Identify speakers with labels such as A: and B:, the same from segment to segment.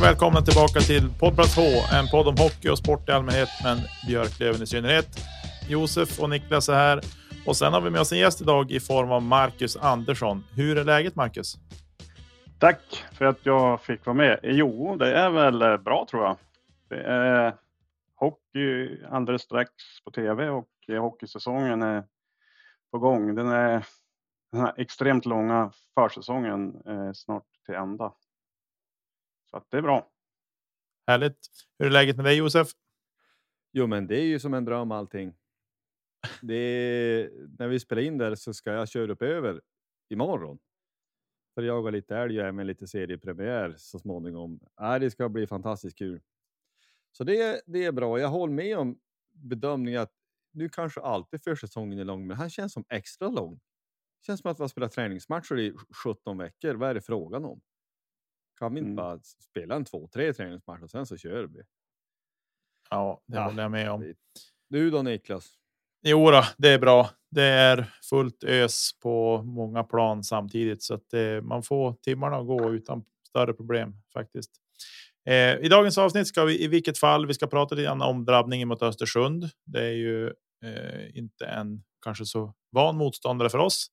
A: Och välkomna tillbaka till Poddplats H, en podd om hockey och sport i allmänhet, men Björklöven i synnerhet. Josef och Niklas är här och sen har vi med oss en gäst idag i form av Marcus Andersson. Hur är läget Marcus?
B: Tack för att jag fick vara med. Jo, det är väl eh, bra tror jag. Det är hockey alldeles strax på tv och hockeysäsongen är på gång. Den är den här extremt långa försäsongen är snart till ända. Så att det är bra.
A: Härligt. Hur är läget med dig Josef?
C: Jo, men det är ju som en dröm allting. Det är, när vi spelar in där så ska jag köra upp över imorgon. För jag jaga lite älg och även lite seriepremiär så småningom. Äh, det ska bli fantastiskt kul. Så det, det är bra. Jag håller med om bedömningen att nu kanske alltid försäsongen är lång, men han känns som extra lång. Känns som att vi har spelat träningsmatcher i 17 veckor. Vad är det frågan om? Kan vi inte
B: Mm.
C: bara spela en två, tre träningsmatcher och sen så kör vi?
A: Ja, det
C: Ja,
A: håller jag med om.
C: Du då Niklas?
A: Jo då, det är bra. Det är fullt ös på många plan samtidigt så att det, man får timmarna att gå utan större problem faktiskt. Eh, I dagens avsnitt ska vi i vilket fall vi ska prata lite grann om drabbningen mot Östersund. Det är ju eh, inte en kanske så van motståndare för oss.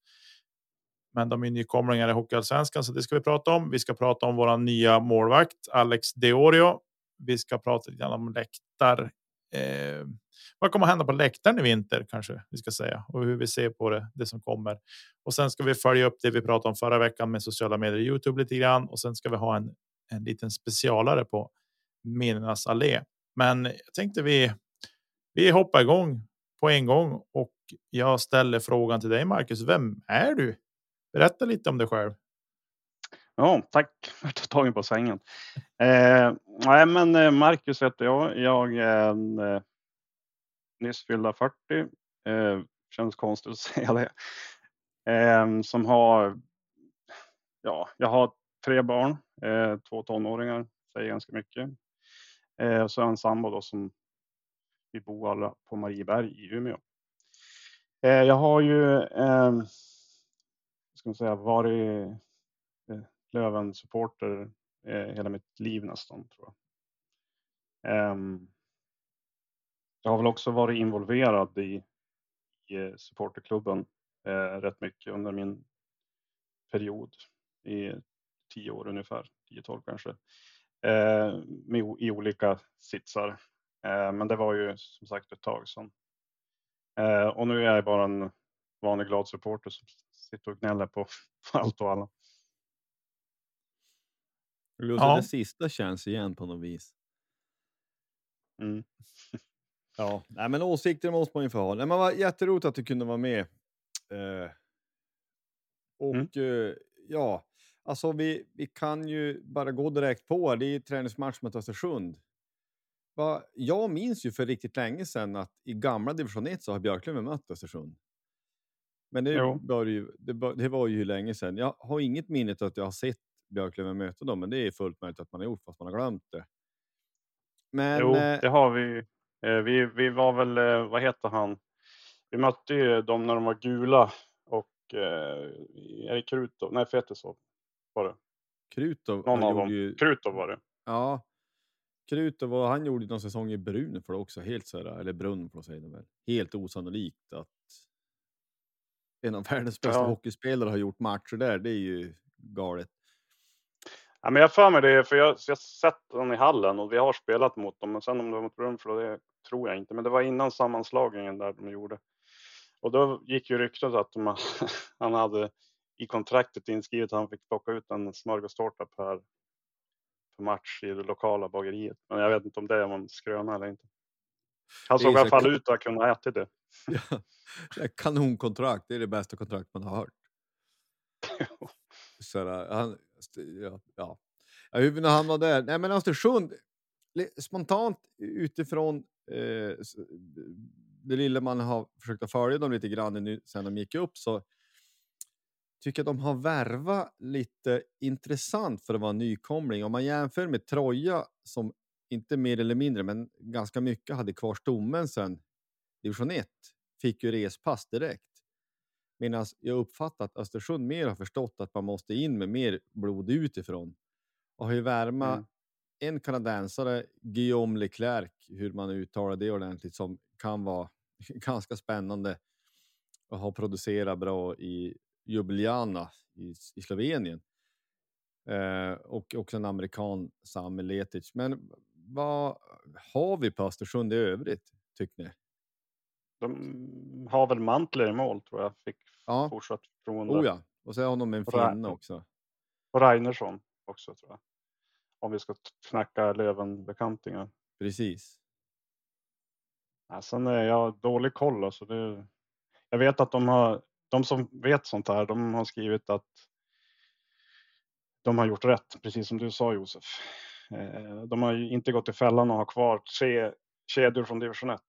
A: Men de är nykomlingar i Hockeyallsvenskan så det ska vi prata om. Vi ska prata om vår nya målvakt Alex Deorio. Vi ska prata lite grann om läktar. Eh, vad kommer att hända på läktaren i vinter kanske vi ska säga och hur vi ser på det, det som kommer. Och sen ska vi följa upp det vi pratade om förra veckan med sociala medier, Youtube lite grann och sen ska vi ha en, en liten specialare på minnenas allé. Men jag tänkte vi. Vi hoppar igång på en gång och jag ställer frågan till dig Marcus. Vem är du? Berätta lite om dig själv.
B: Ja, tack för att du tagit på sängen. Eh, nej, men eh, Marcus heter jag. Jag är en, eh, nyss fyllda 40. Eh, känns konstigt att säga det. Eh, som har, ja, jag har tre barn, eh, två tonåringar, säger ganska mycket. Eh, och så har jag en sambo då som vi bor alla på Marieberg i Umeå. Eh, jag har ju, eh, ska man säga, varit eh, Löven-supporter eh, hela mitt liv nästan tror jag. Ehm, jag har väl också varit involverad i, i eh, supporterklubben eh, rätt mycket under min period i tio år ungefär, 10-12 kanske. Eh, med, I olika sitsar. Eh, men det var ju som sagt ett tag sedan. Eh, och nu är jag bara en vanlig glad supporter som sitter och gnäller på, på allt och alla.
C: Just
A: Ja.
C: Det sista känns igen på något vis.
B: Mm.
C: Ja, nej, men åsikter måste man ju få ha. Nej, men vad jätteroligt att du kunde vara med. Eh, och
B: Mm.
C: eh, ja, alltså vi, vi kan ju bara gå direkt på. Det är träningsmatch mot Östersund. Va, jag minns ju för riktigt länge sedan att i gamla division 1 så har Björklöven mött Östersund. Men det,
B: Jo.
C: var ju, det, det var ju länge sedan. Jag har inget minne av att jag har sett Björklöven möta dem, men det är fullt möjligt att man har gjort fast man har glömt det. Men
B: Jo,
C: eh,
B: det har vi. Eh, Vi, vi var väl, eh, vad heter han? Vi mötte ju dem när de var gula och eh, Krutov? Nej, Fetisov var det.
C: Krutov,
B: Någon av dem.
C: ju,
B: Krutov var det.
C: ja, Krutov och han gjorde någon säsong i Brun för det också, helt så här, eller får säga det väl. Helt osannolikt att en av världens bästa
B: Ja.
C: hockeyspelare har gjort matcher där. Det är ju galet.
B: Ja, men jag för mig det, för jag, jag har sett dem i hallen och vi har spelat mot dem. Men sen om det var mot Brunflo, det tror jag inte. Men det var innan sammanslagningen där de gjorde. Och då gick ju ryktet att de, han hade i kontraktet inskrivet att han fick plocka ut en smörgåstårta per, per match i det lokala bageriet. Men jag vet inte om det var en skröna eller inte. Han såg i alla fall ut att kunna äta det.
C: Ja, kanonkontrakt, det är det bästa kontrakt man har hört. Så där, han, ja, ja. hur vi hamnade där. Nej, men Östersund, spontant utifrån eh, det lilla man har försökt att följa dem lite grann nu sen de gick upp så tycker jag de har värvat lite intressant för att vara nykomling. Om man jämför med Troja som inte mer eller mindre, men ganska mycket hade kvar stommen sen division 1, fick ju respass direkt. Medan jag uppfattat att Östersund mer har förstått att man måste in med mer blod utifrån. Och har ju värma
B: Mm.
C: en kanadensare, Guillaume Leclerc, hur man uttalar det ordentligt, som kan vara ganska spännande och har producerat bra i Ljubljana i, i Slovenien. Eh, och också en amerikan, Sami Letic. Men vad har vi på Östersund i övrigt, tycker ni?
B: De har väl Mantler i mål tror jag. Fick
C: Ja.
B: fortsatt förtroende.
C: Oh ja, och så har de en finne också.
B: Och Reinersson också tror jag. Om vi ska snacka Löven-bekantingar.
C: Precis.
B: Ja, sen är jag dålig koll. Alltså det, jag vet att de har, de som vet sånt här, de har skrivit att de har gjort rätt, precis som du sa Josef. Eh, de har ju inte gått i fällan och har kvar tre kedjor från division 1.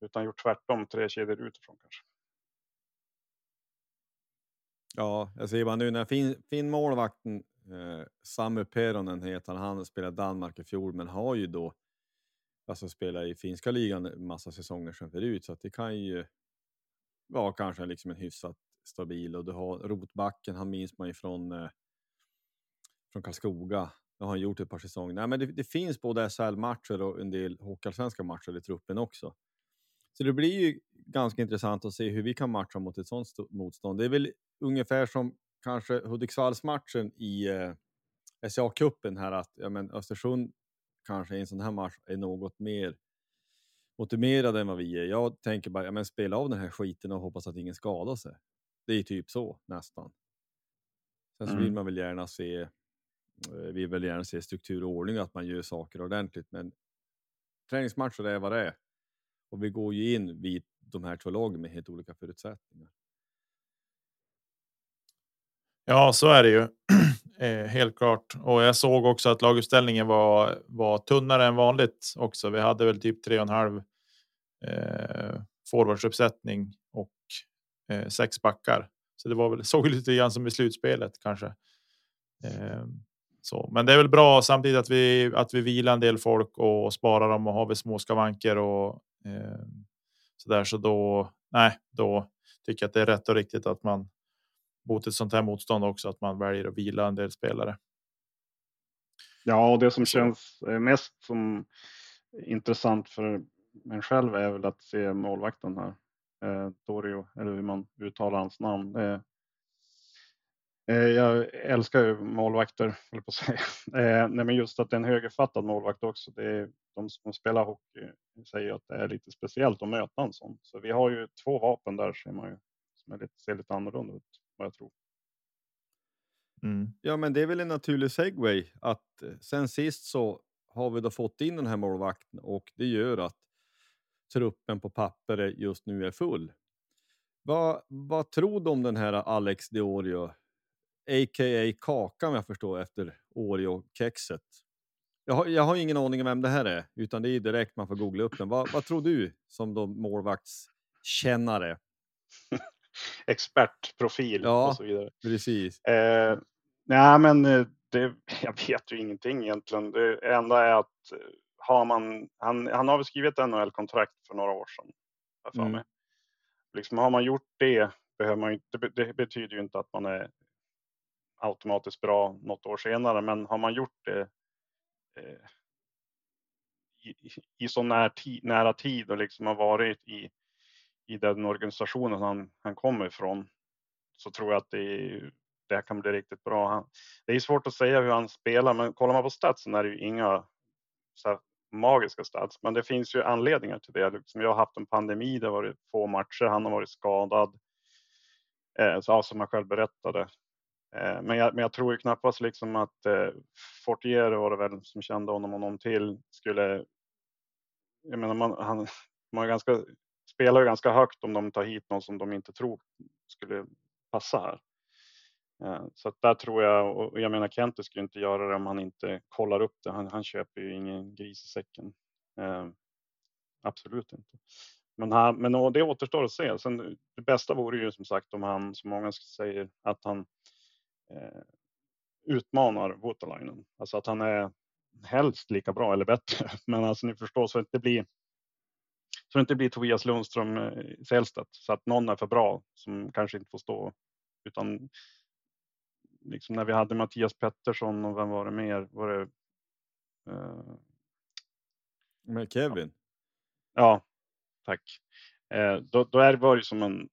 B: Utan gjort tvärtom, tre kedjor utifrån kanske.
C: Ja, jag ser bara nu när fin, fin målvakten eh, Samu Peronen heter han, han spelade i Danmark i fjol men har ju då alltså spelat i finska ligan massa säsonger sedan förut så att det kan ju vara kanske liksom en hyfsat stabil och du har rotbacken, han minns man ju från eh, från Karlskoga. Det har han gjort ett par säsonger. Nej, men det, det finns både SHL-matcher och en del hockeyallsvenska matcher i truppen också. Så det blir ju ganska intressant att se hur vi kan matcha mot ett sånt sto- motstånd. Det är väl ungefär som kanske Hudiksvallsmatchen i eh, SCA-cupen här att ja, men Östersund kanske i en sån här match är något mer motiverade än vad vi är. Jag tänker bara, ja, men spela av den här skiten och hoppas att ingen skadar sig. Det är typ så nästan. Sen så vill
B: Mm.
C: man väl gärna se, Eh, vi vill gärna se struktur och ordning, att man gör saker ordentligt, men träningsmatcher är vad det är. Och vi går ju in vid de här två lagen med helt olika förutsättningar.
A: Ja, så är det ju. eh, helt klart. Och jag såg också att laguppställningen var, var tunnare än vanligt också. Vi hade väl typ tre och en halv eh, forwardsuppsättning och eh, sex backar. Så det var väl såg lite grann som i slutspelet kanske. Eh, så, men det är väl bra samtidigt att vi att vi vilar en del folk och sparar dem och har vi små skavanker och eh, så där. Så då, nej, då tycker jag att det är rätt och riktigt att man mot ett sånt här motstånd också att man väljer att vila en del spelare.
B: Ja, och det som känns eh, mest som intressant för en själv är väl att se målvakten här. Eh, Dorio, eller hur man uttalar hans namn. Eh, eh, jag älskar ju målvakter, höll på att säga. Eh, nej, men just att det är en högerfattad målvakt också. Det är, de som spelar hockey säger att det är lite speciellt att möta en sån. Så vi har ju två vapen där ser man ju som är lite, ser lite annorlunda ut vad jag tror.
A: Mm.
C: Ja, men det är väl en naturlig segway att eh, sen sist så har vi då fått in den här målvakten och det gör att truppen på papper just nu är full. Vad, vad tror du om den här Alex Diorio, a.k.a. Kakan jag förstår efter Oreo-kexet? Jag har, jag har ingen aning om vem det här är, utan det är direkt man får googla upp den. Vad, vad tror du som då målvaktskännare?
B: Expertprofil
C: Ja.
B: och så vidare.
C: Precis.
B: Eh, nej, men eh, det, jag vet ju ingenting egentligen. Det enda är att eh, har man, han, han har väl skrivit NHL-kontrakt för några år sedan. för
C: Mm.
B: mig. Liksom, har man gjort det, behöver man ju, det, det betyder ju inte att man är automatiskt bra något år senare, men har man gjort det eh, i, i- så när ti, nära tid och liksom har varit i, i den organisationen han, han kommer ifrån så tror jag att det, det här kan bli riktigt bra. Han, det är svårt att säga hur han spelar, men kollar man på statsen är det ju inga så här, magiska stats, men det finns ju anledningar till det. Liksom, jag har haft en pandemi, det har varit få matcher, han har varit skadad, eh, så, ja, som han själv berättade. Eh, men, jag, men jag tror ju knappast liksom att eh, Fortier var det väl som kände honom och någon till skulle. Jag menar, man, han, man är ganska, spelar ju ganska högt om de tar hit någon som de inte tror skulle passa här. Eh, Så att där tror jag, och jag menar Kente skulle inte göra det om han inte kollar upp det. Han, han köper ju ingen gris i säcken. Eh, absolut inte. Men, han, men det återstår att se. Sen, det bästa vore ju som sagt om han, som många säger, att han utmanar Voutalainen. Alltså att han är helst lika bra eller bättre. Men alltså ni förstår så att det inte blir så det inte blir Tobias Lundström eh, Sällstedt så att någon är för bra som kanske inte får stå utan liksom när vi hade Mattias Pettersson och vem var det mer? Var det, eh,
C: Med Kevin.
B: ja, tack. Eh, då, då är det var det ju som en.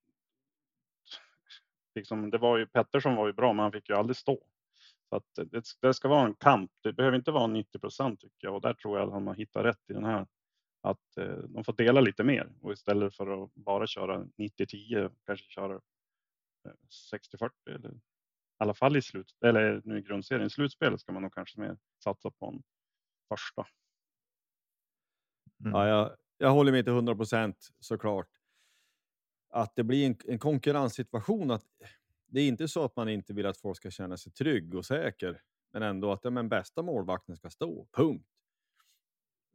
B: Liksom, det var ju Pettersson var ju bra, men han fick ju aldrig stå. Så att det, det ska vara en kamp. Det behöver inte vara 90 procent tycker jag och där tror jag att han har hittat rätt i den här. Att eh, de får dela lite mer och istället för att bara köra 90-10 kanske köra eh, 60-40 eller i alla fall i slut eller nu i grundserien. I slutspelet ska man nog kanske mer satsa på en första.
A: Mm.
C: Ja, jag, jag håller med till 100 procent såklart. Att det blir en, en konkurrenssituation. Att det är inte så att man inte vill att folk ska känna sig trygg och säker, men ändå att ja, men bästa målvakten ska stå. Punkt.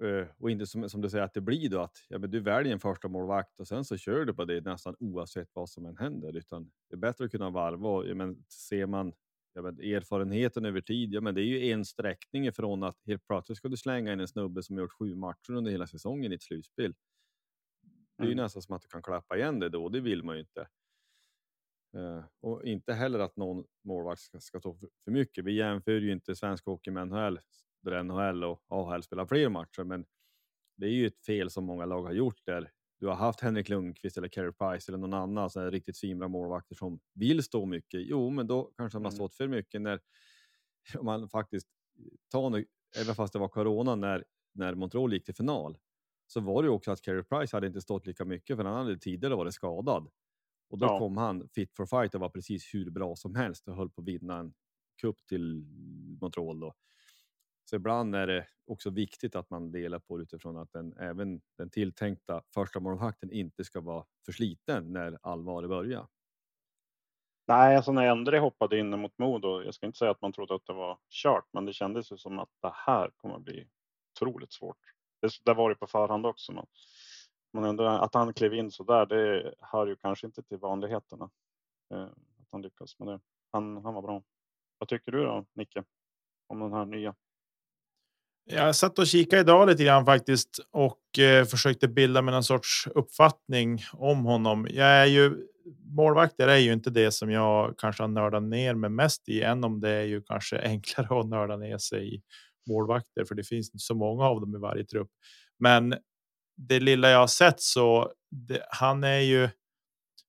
C: Uh, och inte som, som du säger att det blir då att ja, men du väljer en första målvakt och sen så kör du på det nästan oavsett vad som än händer. Utan det är bättre att kunna varva. Och, ja, men ser man ja, men erfarenheten över tid, ja, men det är ju en sträckning ifrån att helt plötsligt ska du slänga in en snubbe som gjort sju matcher under hela säsongen i ett slutspel. Det är ju
B: Mm.
C: nästan som att du kan klappa igen det då, det vill man ju inte. Eh, och inte heller att någon målvakt ska, ska ta för, mycket. Vi jämför ju inte svensk hockey med NHL, där NHL och AHL spelar fler matcher, men det är ju ett fel som många lag har gjort där du har haft Henrik Lundqvist eller Carey Price eller någon annan så här riktigt svinbra målvakter som vill stå mycket. Jo, men då kanske de har
B: Mm.
C: stått för mycket när man faktiskt tar nu, även fast det var corona när när Montreal gick till final så var det ju också att Carey Price hade inte stått lika mycket för han hade tidigare varit skadad. Och då
B: Ja.
C: kom han fit for fight och var precis hur bra som helst och höll på att vinna en cup till Montreal då. Så ibland är det också viktigt att man delar på det utifrån att den, även den tilltänkta första målvakten inte ska vara för sliten när allvaret börjar.
B: Nej, alltså när Endre hoppade in mot Modo, jag ska inte säga att man trodde att det var kört, men det kändes ju som att det här kommer att bli otroligt svårt. Det, det var det på förhand också, men, man undrar att han klev in så där, det hör ju kanske inte till vanligheterna. Eh, att han lyckas med det. Han, han var bra. Vad tycker du då, Nicke? Om den här nya?
A: Jag satt och kikade idag lite grann faktiskt och eh, försökte bilda mig någon sorts uppfattning om honom. Jag är ju målvakter är ju inte det som jag kanske har nördat ner mig mest i, än om det är ju kanske enklare att nörda ner sig i målvakter, för det finns inte så många av dem i varje trupp. Men det lilla jag har sett så det, han är ju.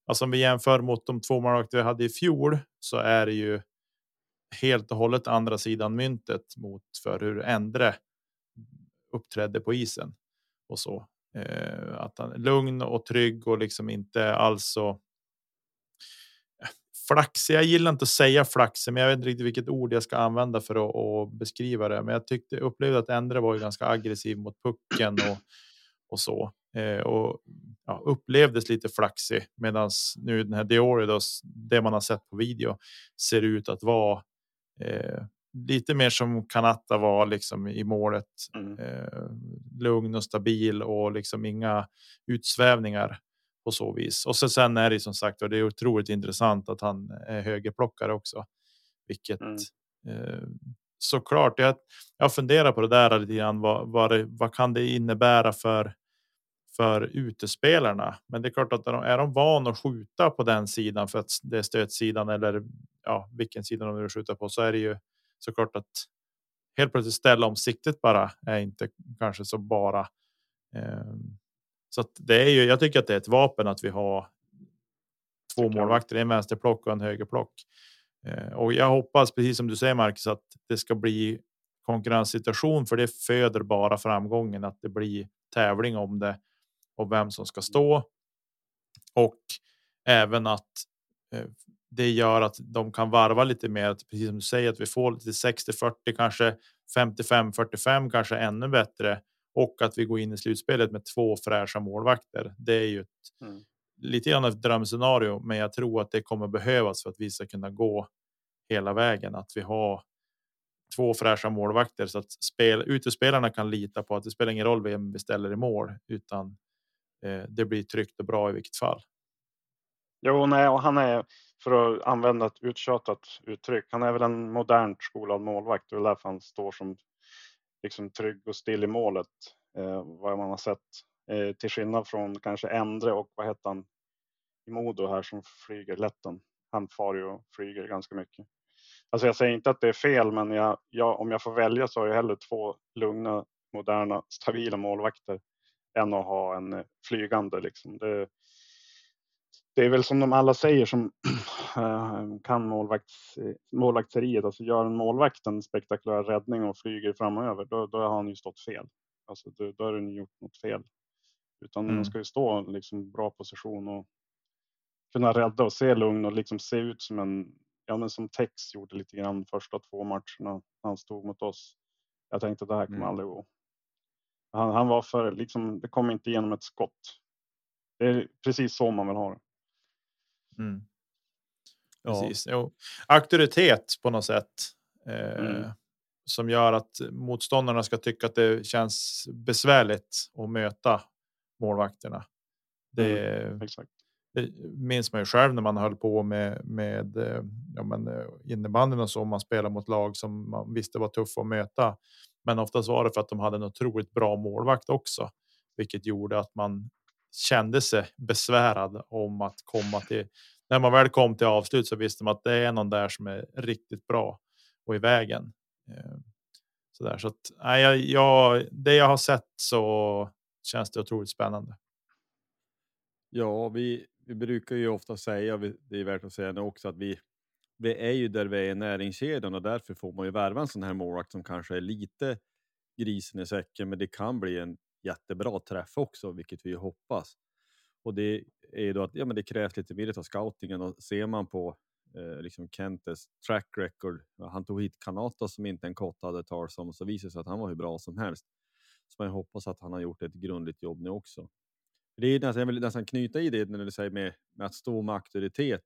A: Alltså om vi jämför mot de två målvakter vi hade i fjol så är det ju helt och hållet andra sidan myntet mot för hur Endre uppträdde på isen och så. Eh, att han är lugn och trygg och liksom inte alls så flaxig. Jag gillar inte att säga flaxig, men jag vet inte riktigt vilket ord jag ska använda för att, att beskriva det. Men jag tyckte upplevde att Endre var ju ganska aggressiv mot pucken och och så eh, och ja, upplevdes lite flaxig medan nu den här Dioridos, det man har sett på video ser ut att vara eh, lite mer som Kanatta var liksom i målet. Mm. Eh, lugn och stabil och liksom inga utsvävningar på så vis. Och så sen är det som sagt och det är otroligt intressant att han är högerplockare också, vilket mm. eh, såklart. Jag, jag funderar på det där lite grann. Vad, vad, det, vad kan det innebära för för utespelarna. Men det är klart att de, är de van att skjuta på den sidan för att det är stötsidan eller ja, vilken sida de vill skjuta på så är det ju såklart att helt plötsligt ställa om siktet bara är inte kanske så bara. Eh, så det är ju. Jag tycker att det är ett vapen att vi har. Två målvakter, en vänsterplock och en högerplock. Eh, och jag hoppas precis som du säger Marcus att det ska bli konkurrenssituation för det föder bara framgången att det blir tävling om det och vem som ska stå. Och även att eh, det gör att de kan varva lite mer. Precis som du säger att vi får lite 60 40 kanske 55 45 kanske ännu bättre och att vi går in i slutspelet med två fräscha målvakter. Det är ju ett, mm. lite grann ett drömscenario, men jag tror att det kommer behövas för att vi ska kunna gå hela vägen. Att vi har två fräscha målvakter så att spel, utespelarna kan lita på att det spelar ingen roll vem vi ställer i mål, utan eh, det blir tryggt och bra i vilket fall.
B: Jo, nej, och han är för att använda ett uttjatat uttryck. Han är väl en modernt skolad målvakt. Är därför han står som liksom trygg och still i målet. Eh, vad man har sett eh, till skillnad från kanske Endre och vad heter han i Modo här som flyger lätten. Han far ju och flyger ganska mycket. Alltså jag säger inte att det är fel, men jag, jag, om jag får välja så har jag hellre två lugna, moderna, stabila målvakter än att ha en eh, flygande. Liksom. Det, det är väl som de alla säger som eh, kan målvakts, målvakteriet, alltså gör en målvakt en spektakulär räddning och flyger framöver, då, då har han ju stått fel. Alltså då, då har den gjort något fel. Utan mm. man ska ju stå liksom bra position och kunna rädda och se lugn och liksom se ut som en, ja men som Tex gjorde lite grann första två matcherna han stod mot oss. Jag tänkte att det här kommer mm. aldrig gå. Han, han var för, liksom, det kom inte igenom ett skott. Det är precis så man vill ha det.
A: Mm. Precis. Jo. Auktoritet på något sätt. Eh, mm. Som gör att motståndarna ska tycka att det känns besvärligt att möta målvakterna. Det, mm. Det minns man ju själv när man höll på med, med eh, ja, men, eh, innebandyn och så. Man spelar mot lag som man visste var tuffa att möta. Men oftast var det för att de hade en otroligt bra målvakt också, vilket gjorde att man kände sig besvärad om att komma till. När man väl kom till avslut så visste man att det är någon där som är riktigt bra och i vägen. Eh, så där så att nej, jag, det jag har sett så känns det otroligt spännande.
C: Ja, vi, vi brukar ju ofta säga, det är värt att säga nu också, att vi, vi är ju där vi är i näringskedjan och därför får man ju värva en sån här målvakt som kanske är lite grisen i säcken, men det kan bli en jättebra träff också, vilket vi hoppas. Och det är ju då att ja, men det krävs lite mer av scoutingen och ser man på eh, liksom Kentes track record. Han tog hit Kanata som inte en kott hade talat om och så visade det sig att han var hur bra som helst. Så man hoppas att han har gjort ett grundligt jobb nu också. Det är nästan, jag vill nästan knyta i det när du säger med, med att stå med auktoritet.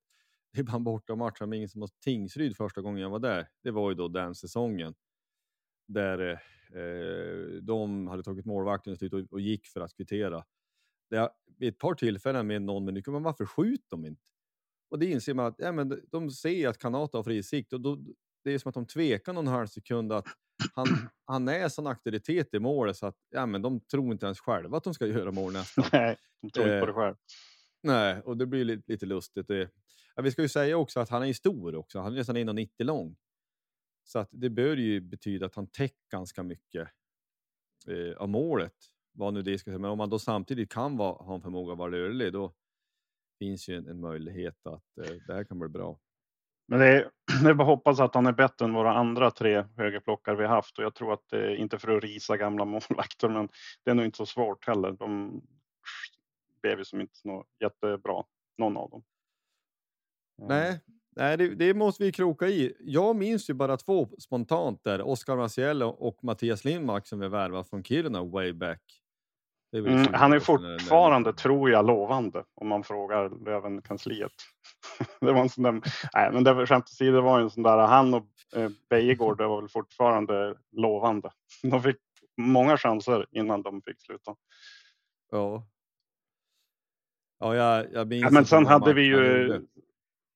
C: Det är bara borta matcher, ingen som Tingsryd första gången jag var där. Det var ju då den säsongen där eh, de hade tagit målvakten och, och gick för att kvittera. Det vid ett par tillfällen med någon minut, men varför skjuter de inte? Och det inser man att ja, men de ser att Kanata har fri sikt och då, det är som att de tvekar någon halv sekund att han, han är sån auktoritet i målet så att ja, men de tror inte ens själva att de ska göra mål nästan.
B: Nej, de tror inte på det eh, själv.
C: Nej, och det blir lite, lite lustigt. Det, ja, vi ska ju säga också att han är stor också. Han är nästan 1,90 lång. Så att det bör ju betyda att han täcker ganska mycket eh, av målet. Vad nu det ska säga. Men om man då samtidigt kan vara, ha en förmåga att vara rörlig, då finns ju en, en möjlighet att eh, det här kan bli bra.
B: Men det är, det är bara hoppas att han är bättre än våra andra tre högerplockare vi haft och jag tror att det är inte för att risa gamla målvakter, men det är nog inte så svårt heller. De blev ju som inte något jättebra, någon av dem.
C: Nej, Nej, det, det måste vi kroka i. Jag minns ju bara två spontant där. Oskar Maciel och Mattias Lindmark som vi värvat från Kiruna way back.
B: Mm, han är
C: år sedan eller-
B: fortfarande, tror jag, lovande om man frågar Löven-kansliet. det var en sån där, nej, men det var skämt åsido, det var en sån där, han och eh, Bejegård var väl fortfarande lovande. De fick många chanser innan de fick sluta.
C: Ja. Ja, jag, jag minns
B: Ja, men sen hade vi ju.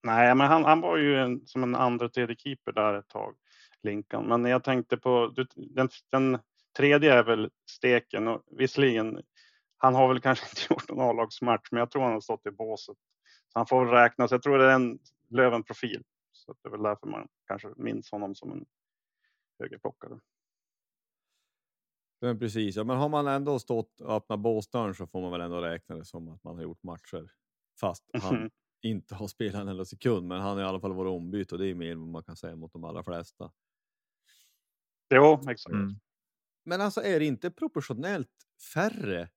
B: Nej, men han, han var ju en, som en andra tredje keeper där ett tag, Linkan. Men jag tänkte på, den, den tredje är väl Steken och visserligen, han har väl kanske inte gjort någon A-lagsmatch, men jag tror han har stått i båset. Så han får väl räknas, jag tror det är en Löven-profil. Så det är väl därför man kanske minns honom som en högerplockare.
C: Men precis, ja, men har man ändå stått och öppnat båsdörren så får man väl ändå räkna det som att man har gjort matcher. Fast han
B: Mhm.
C: Inte har spelat en enda sekund, men han har i alla fall varit ombytt och det är mer än vad man kan säga mot de allra flesta.
B: Jo, exakt.
A: Mm.
C: Men alltså är det inte proportionellt färre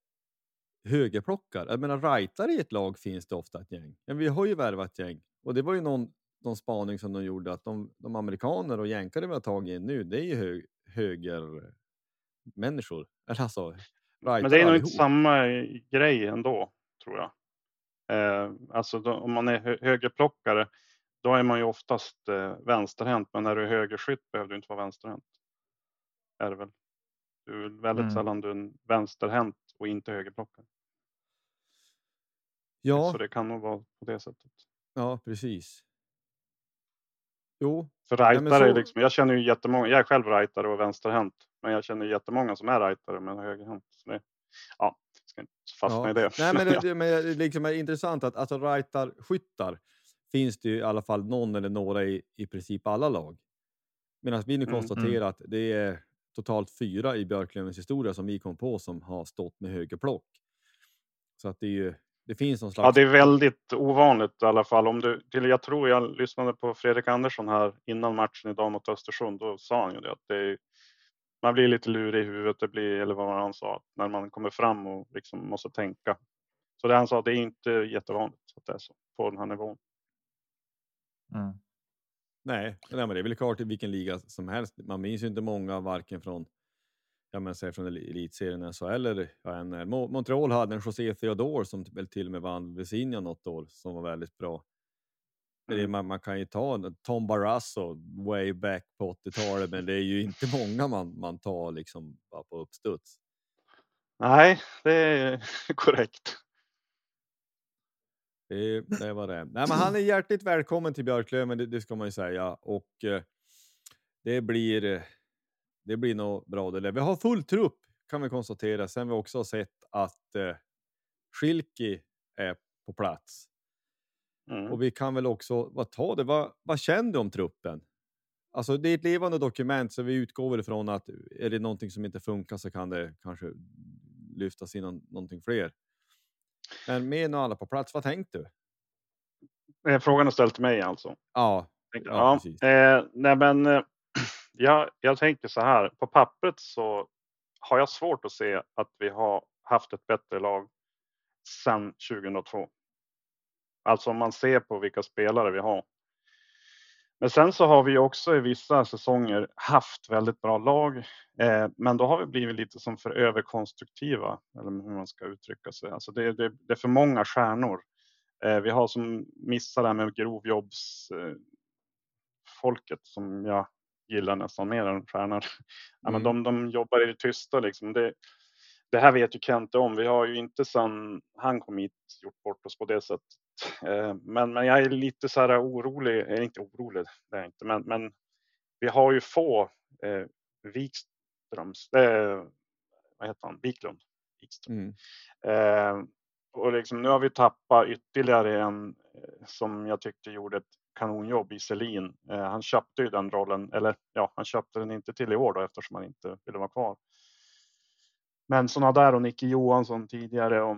C: högerplockare? Jag menar, rightare i ett lag finns det ofta ett gäng. Men vi har ju värvat gäng och det var ju någon, någon spaning som de gjorde att de, de amerikaner och jänkare vi har tagit in nu, det är ju hög, höger människor. Eller alltså,
B: Men det är nog inte samma grej ändå, tror jag. Eh, alltså då, om man är hö- högerplockare, då är man ju oftast eh, vänsterhänt. Men när du är högerskytt behöver du inte vara vänsterhänt. Är det väl? Du är väldigt
A: Mm.
B: sällan du är en vänsterhänt och inte högerplockare.
C: Ja,
B: Så det kan nog vara på det sättet.
C: ja, precis. Jo,
B: För rightare, är
C: så-
B: liksom, jag känner ju jättemånga, jag är själv rightare och vänsterhänt. Men jag känner jättemånga som är rightare men högerhänt. Så det, ja, fastna
C: Ja.
B: i det.
C: Nej, men det, men det liksom är intressant att alltså, rightar-skyttar finns det ju i alla fall någon eller några i, i princip alla lag. Medan vi nu
B: Mm,
C: konstaterar att det är totalt fyra i Björklövens historia som vi kom på som har stått med högerplock. Så att det är ju, det finns någon slags...
B: Ja, det är väldigt ovanligt i alla fall. Om du, till, jag tror jag lyssnade på Fredrik Andersson här innan matchen idag mot Östersund. Då sa han ju det att det är, man blir lite lurig i huvudet. Det blir, eller vad han sa, när man kommer fram och liksom måste tänka. Så det han sa, det är inte jättevanligt att det är så på den här nivån.
A: Mm.
C: Nej, nej, men det är väl klart i vilken liga som helst. Man minns ju inte många varken från ja, men säg från el- elitserien SHL eller ja, NHL. Montreal hade en José Theodore som väl till och med vann Vesinja något år som var väldigt bra. Man, man kan ju ta Tom Barrasso way back på 80-talet, men det är ju inte många man, man tar liksom bara på uppstuds.
B: Nej, det är korrekt.
C: Det, det var det. Nej, men han är hjärtligt välkommen till Björklöven, det, det ska man ju säga. Och eh, det blir, eh, det blir nog bra. Det där. Vi har full trupp kan vi konstatera. Sen vi också har sett att eh, Schilki är på plats.
B: Mm.
C: Och vi kan väl också vad ta det. Vad, vad känner du om truppen? Alltså det är ett levande dokument så vi utgår väl ifrån att är det någonting som inte funkar så kan det kanske lyftas in någon- någonting fler. Men med nu alla på plats, vad tänkte du?
B: Eh, Frågan är ställd till mig alltså.
C: Ja, Ja,
B: Ja, eh, nej men eh, jag, jag tänker så här. På pappret så har jag svårt att se att vi har haft ett bättre lag sedan 2002. Alltså om man ser på vilka spelare vi har. Men sen så har vi också i vissa säsonger haft väldigt bra lag. Eh, men då har vi blivit lite som för överkonstruktiva, eller hur man ska uttrycka sig. Alltså det, det, det är för många stjärnor. Eh, vi har som missar det här med grovjobbs eh, folket som jag gillar nästan mer än stjärnor. Ja, men
C: Mm.
B: de, de jobbar i det tysta liksom. Det, det här vet ju Kent om. Vi har ju inte sedan han kom hit gjort bort oss på det sättet. Eh, Men, men jag är lite så här orolig, är inte orolig, det är inte, men, men vi har ju få eh, Wikströms, eh, vad heter han, Wiklund. Wikström.
C: mm.
B: Eh, och liksom, nu har vi tappat ytterligare en eh, som jag tyckte gjorde ett kanonjobb i Selin. Eh, han köpte ju den rollen, eller ja, han köpte den inte till i år då eftersom han inte ville vara kvar. Men sådana där och Nicke Johansson tidigare. Och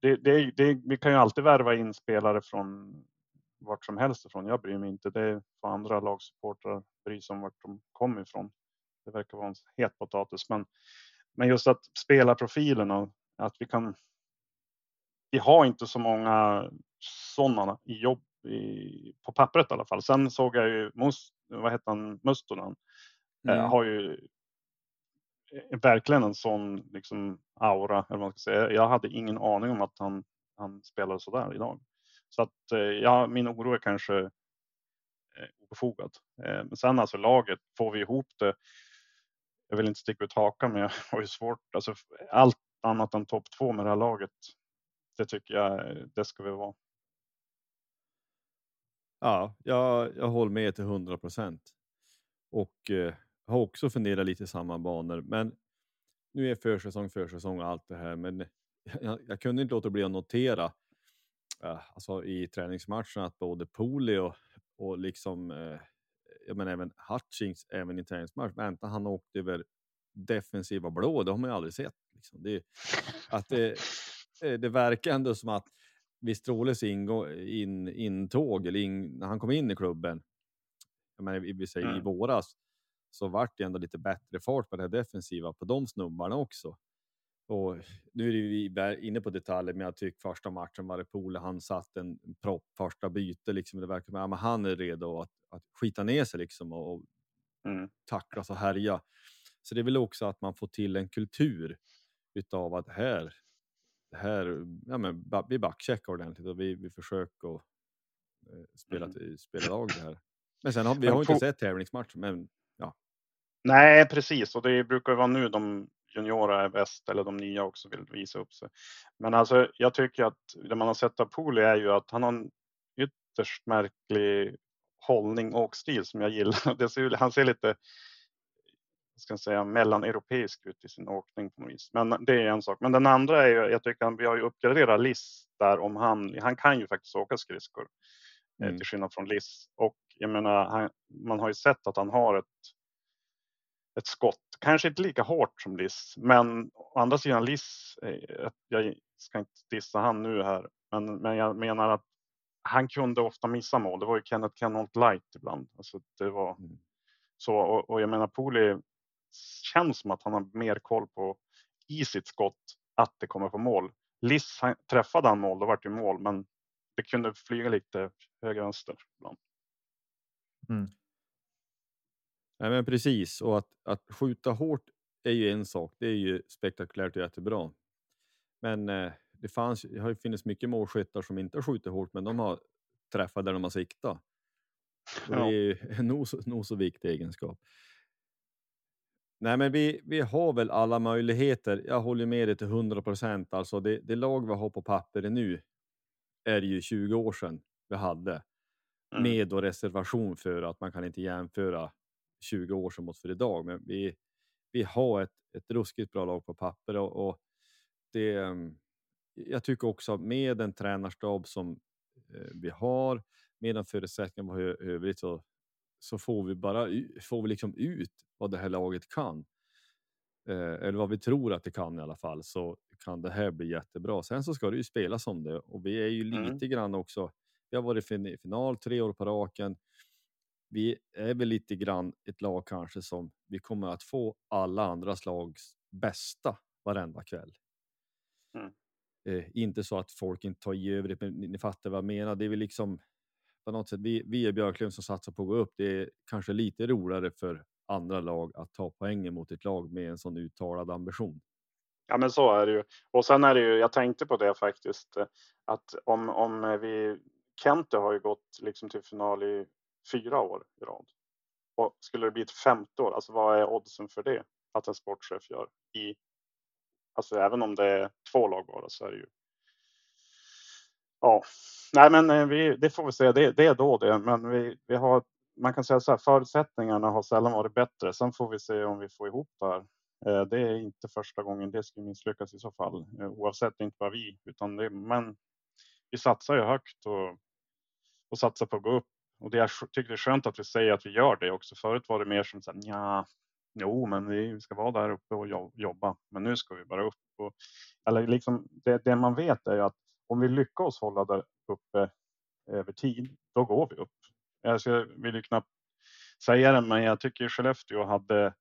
B: det, det, det, vi kan ju alltid värva in spelare från vart som helst ifrån. Jag bryr mig inte. Det får andra lagsupportrar bry sig om vart de kommer ifrån. Det verkar vara en het potatis. Men, men just att spela profilen och att vi kan. Vi har inte så många sådana i jobb i, på pappret i alla fall. Sen såg jag ju Mus, vad heter han, Mustonen. Eh,
C: Mm.
B: har ju eh, Eh, verkligen en sån liksom aura. Eller vad man ska säga. Jag hade ingen aning om att han, han spelade så där idag. Så att eh, ja, min oro är kanske eh, obefogad. Men sen alltså laget, får vi ihop det. Jag vill inte sticka ut hakan men jag har ju svårt. Alltså, allt annat än topp två med det här laget. Det tycker jag det ska vi vara.
C: Ja, jag, jag håller med till 100 procent. Och eh, har också funderat lite i samma banor. Men nu är försäsong, försäsong och allt det här. Men jag, jag kunde inte låta bli att notera eh, alltså i träningsmatcherna att både Poli och, och liksom, eh, jag menar även Hutchings, även i träningsmatch, vänta han åkte över defensiva blå, det har man ju aldrig sett. Liksom. Det, att det, eh, det verkar ändå som att vid Stråles ingå, in, intåg, eller in, när han kom in i klubben, jag menar, vi säger i
B: Mm.
C: våras, så vart det ändå lite bättre fart på det defensiva på de snubbarna också. Och nu är vi inne på detaljer, men jag tycker första matchen var det Pole, han satt en propp första byte, liksom, det verkar som att ja, han är redo att, att skita ner sig liksom och, och
B: Mm.
C: tacklas och härja. Så det är väl också att man får till en kultur utav att här, här ja, men, vi backcheckar ordentligt och vi, vi försöker att eh, spela,
B: Mm.
C: spela lag det här. Men sen har vi har inte sett tävlingsmatch, men
B: Nej, precis. Och det brukar vara nu de juniora är bäst eller de nya också vill visa upp sig. Men alltså, jag tycker att det man har sett av Pooley är ju att han har en ytterst märklig hållning och stil som jag gillar. Ser, han ser lite ska jag säga, mellaneuropeisk ut i sin åkning på något vis. Men det är en sak. Men den andra är ju, jag tycker att vi har ju uppgraderat Liss där om han, han kan ju faktiskt åka skridskor. eh,
C: Mm.
B: Till skillnad från Liss. Och jag menar, han, man har ju sett att han har ett ett skott. Kanske inte lika hårt som Liss, men å andra sidan Liss, eh, jag ska inte dissa han nu här, men, men jag menar att han kunde ofta missa mål. Det var ju Kenneth Kenneth Light ibland. Alltså det var
C: Mm.
B: så och, och jag menar Poli känns som att han har mer koll på i sitt skott att det kommer på mål. Liss han, träffade han mål, då vart det mål, men det kunde flyga lite höger vänster ibland.
C: Nej, men precis. Och att, att skjuta hårt är ju en sak. Det är ju spektakulärt och jättebra. Men eh, det, fanns, det har ju funnits mycket målskyttar som inte har skjutit hårt, men de har träffat där de har siktat. Och det
B: Ja.
C: är ju en nog så, nog så viktig egenskap. Nej, men vi, vi har väl alla möjligheter. Jag håller med dig till 100 procent. Alltså det, det lag vi har på pappret nu är ju 20 år sedan vi hade
B: Mm.
C: med då reservation för att man kan inte jämföra 20 år som mot för idag. Men vi, vi har ett, ett ruskigt bra lag på papper och, och det. ehm, Jag tycker också med den tränarstab som eh, vi har, med de förutsättningar vi har i övrigt så, så får vi bara får vi liksom ut vad det här laget kan. Eh, eller vad vi tror att det kan i alla fall så kan det här bli jättebra. Sen så ska det ju spelas om det och vi är ju
B: Mm.
C: lite grann också. Vi har varit i fin- final tre år på raken. Vi är väl lite grann ett lag kanske som vi kommer att få alla andra slags bästa varenda kväll.
B: Mm.
C: Eh, inte så att folk inte tar i övrigt, men ni, ni fattar vad jag menar. Det är väl liksom på något sätt. Vi, vi är Björklöven som satsar på att gå upp. Det är kanske lite roligare för andra lag att ta poängen mot ett lag med en sån uttalad ambition.
B: Ja, men så är det ju. Och sen är det ju, jag tänkte på det faktiskt, eh, att om, om vi, Kente har ju gått liksom till final i fyra år i rad. Och skulle det bli ett femte år, alltså vad är oddsen för det? Att en sportchef gör i, alltså även om det är två lag bara så är det ju. Ja, nej men eh, vi, det får vi se, det, det är då det, men vi, vi har, man kan säga så här, förutsättningarna har sällan varit bättre. Sen får vi se om vi får ihop det här. Eh, det är inte första gången det skulle misslyckas i så fall, eh, oavsett inte vad vi, utan det, men vi satsar ju högt och, och satsar på att gå upp. Och det är, tycker det är skönt att vi säger att vi gör det också. Förut var det mer som så här, ja, jo, men vi ska vara där uppe och jo- jobba, men nu ska vi bara upp. Och, eller liksom, det, det man vet är att om vi lyckas hålla där uppe över tid, då går vi upp. Jag vill ju knappt säga det, men jag tycker Skellefteå hade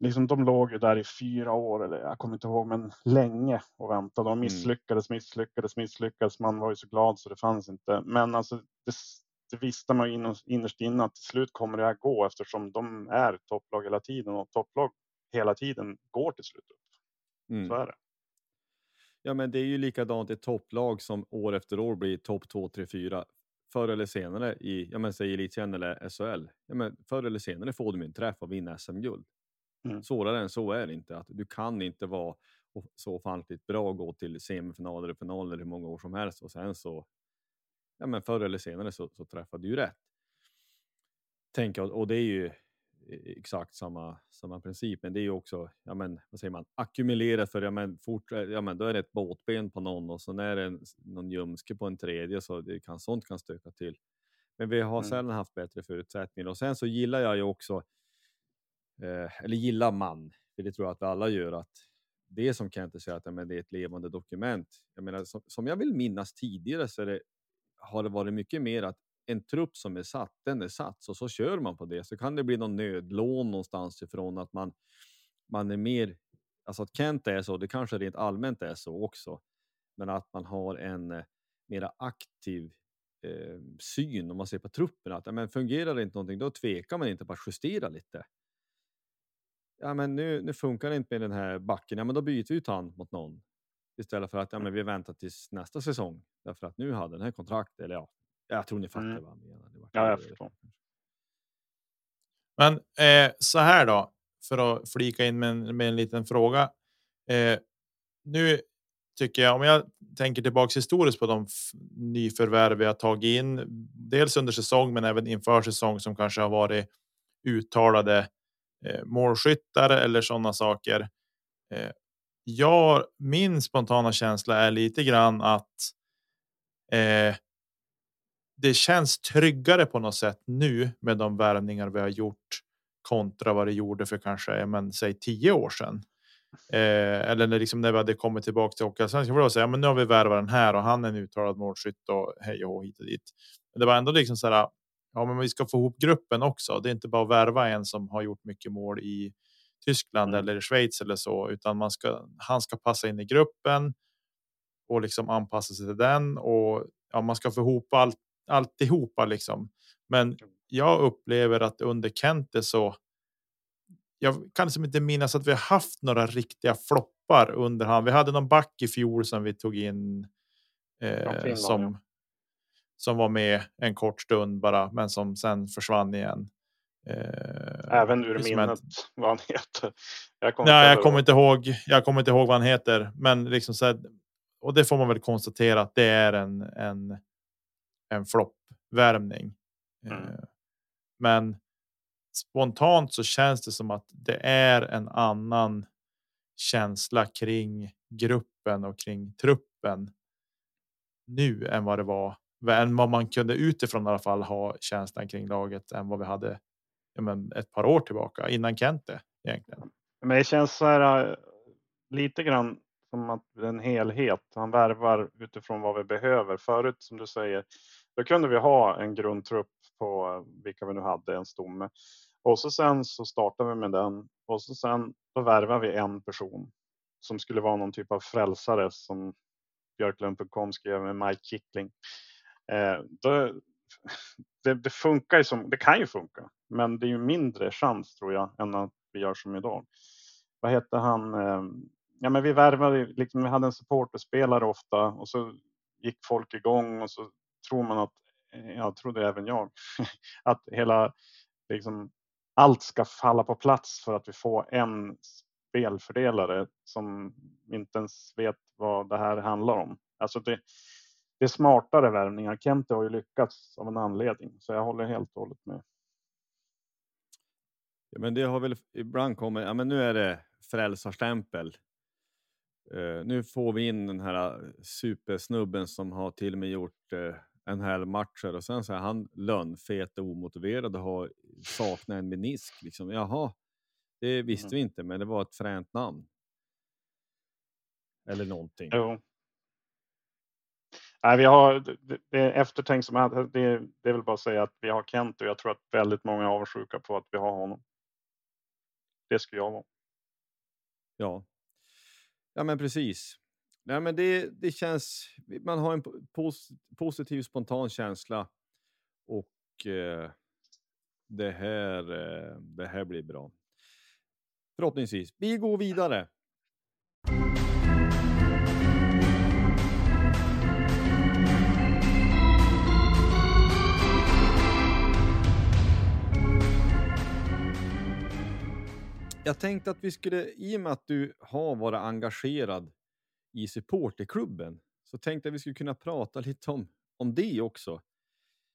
B: liksom de låg ju där i fyra år eller jag kommer inte ihåg, men länge och väntade.
C: Mm.
B: De misslyckades, misslyckades, misslyckades. Man var ju så glad så det fanns inte. Men alltså, det, det visste man ju innerst inne att till slut kommer det här gå eftersom de är topplag hela tiden och topplag hela tiden går till slut upp.
C: Mm.
B: Så är det.
C: Ja, men det är ju likadant i topplag som år efter år blir topp 2, 3, 4 förr eller senare i, ja men säg elitserien eller SHL. Ja, men förr eller senare får de en träff och vinner SM-guld.
B: Mm.
C: Svårare än så är det inte. Att du kan inte vara så ofantligt bra och gå till semifinaler och finaler hur många år som helst och sen så, ja men förr eller senare så, så träffar du rätt. Tänk, och, och det är ju exakt samma, samma princip, men det är ju också, ja men vad säger man, ackumulerat för, ja men, fort, ja men då är det ett båtben på någon och så är det en, någon ljumske på en tredje så det kan, sånt kan stöka till. Men vi har
B: Mm.
C: sällan haft bättre förutsättningar och sen så gillar jag ju också, eh, eller gillar man, för det tror jag att vi alla gör, att det som Kente säger att ja, men det är ett levande dokument. Jag menar, som, som jag vill minnas tidigare så är det, har det varit mycket mer att en trupp som är satt, den är satt och så kör man på det. Så kan det bli någon nödlån någonstans ifrån att man, man är mer, alltså att Kent är så, det kanske rent allmänt är så också, men att man har en eh, mera aktiv eh, syn om man ser på truppen. Att ja, men fungerar det inte någonting, då tvekar man inte på att justera lite. Ja, men nu, nu funkar det inte med den här backen, ja, men då byter vi ut han mot någon istället för att ja, men vi väntar tills nästa säsong därför att nu hade den här kontrakt eller ja, jag tror ni fattar
B: Mm.
C: vad jag menar. Det var
B: Ja, jag förstår.
A: Men eh, så här då, för att flika in med en, med en liten fråga. Eh, nu tycker jag, om jag tänker tillbaks historiskt på de nyförvärv vi har tagit in, dels under säsong, men även inför säsong som kanske har varit uttalade eh, målskyttar eller sådana saker. Eh, jag, min spontana känsla är lite grann att eh, det känns tryggare på något sätt nu med de värvningar vi har gjort kontra vad det gjorde för kanske, men säg tio år sedan. Eh, eller när, liksom när vi hade kommit tillbaka till Hockeyallsvenskan var det så men nu har vi värvat den här och han är en uttalad målskytt och hej och hit och dit. Men det var ändå liksom så här. Ja, men vi ska få ihop gruppen också. Det är inte bara att värva en som har gjort mycket mål i Tyskland
B: Mm.
A: eller Schweiz eller så, utan man ska. Han ska passa in i gruppen och liksom anpassa sig till den och ja, man ska få ihop allt alltihopa liksom. Men jag upplever att under Kente så. Jag kan liksom inte minnas att vi har haft några riktiga floppar under han. Vi hade någon back i fjol som vi tog in. Eh, som. Som var med en kort stund bara, men som sen försvann igen. Eh,
B: Även ur minnet
A: ett-
B: vad han heter. Jag kommer
A: Nej, jag kommer inte ihåg. Jag kommer inte ihåg vad han heter, men liksom så här, och det får man väl konstatera att det är en en. En floppvärmning.
B: Mm.
A: Eh, Men spontant så känns det som att det är en annan känsla kring gruppen och kring truppen. Nu än vad det var, än vad man kunde utifrån i alla fall ha känslan kring laget än vad vi hade ja, men ett par år tillbaka innan Kente egentligen.
B: Men det känns så här äh, lite grann som att det är en helhet. Han värvar utifrån vad vi behöver. Förut som du säger, då kunde vi ha en grundtrupp på äh, vilka vi nu hade, en stomme. Och så sen så startar vi med den och så sen då värvar vi en person som skulle vara någon typ av frälsare som Björklund.com skrev med Mike Kickling. Eh, äh, då, det, det funkar ju som, det kan ju funka, men det är ju mindre chans tror jag än att vi gör som idag. Vad hette han? Eh, ja, men vi värvade, liksom, vi hade en supporterspelare ofta och så gick folk igång och så tror man att, eh, jag trodde även jag, att hela, liksom, allt ska falla på plats för att vi får en spelfördelare som inte ens vet vad det här handlar om. Alltså det, det är smartare värvningar. Kente har ju lyckats av en anledning, så jag håller helt och hållet med.
C: Ja, men det har väl ibland kommit, ja men nu är det frälsarstämpel. Eh, nu får vi in den här eh, supersnubben som har till och med gjort uh, en hel matcher och sen så är han lönnfet och omotiverad och har saknar en menisk. Liksom. Jaha, det visste
B: Mm.
C: vi inte, men det var ett fränt namn. Eller någonting.
B: Jo. Nej, vi har, det, det är eftertänksamt. Det, det är väl bara att säga att vi har Kent och jag tror att väldigt många är avundsjuka på att vi har honom. Det skulle jag vara.
C: Ja. Ja, men precis. Nej, men det, det känns, man har en pos, positiv spontan känsla och eh, det, här, eh, det här blir bra. Förhoppningsvis. Vi går vidare. Jag tänkte att vi skulle, i och med att du har varit engagerad i supporterklubben, så tänkte jag att vi skulle kunna prata lite om, om det också.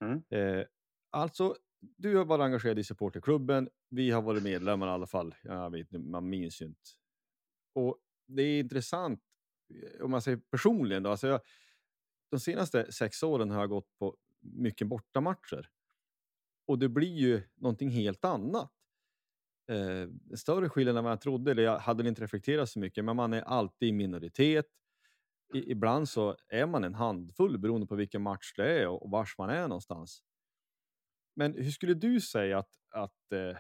B: Mm.
C: Eh, alltså, du har varit engagerad i supporterklubben. Vi har varit medlemmar i alla fall. Jag vet, man minns ju inte. Och det är intressant om man säger personligen. Då, alltså jag, de senaste sex åren har jag gått på mycket bortamatcher. Och det blir ju någonting helt annat. Eh, större skillnad än vad jag trodde, eller jag hade inte reflekterat så mycket, men man är alltid i minoritet. I, ibland så är man en handfull beroende på vilken match det är och, och vars man är någonstans. Men hur skulle du säga att, att eh,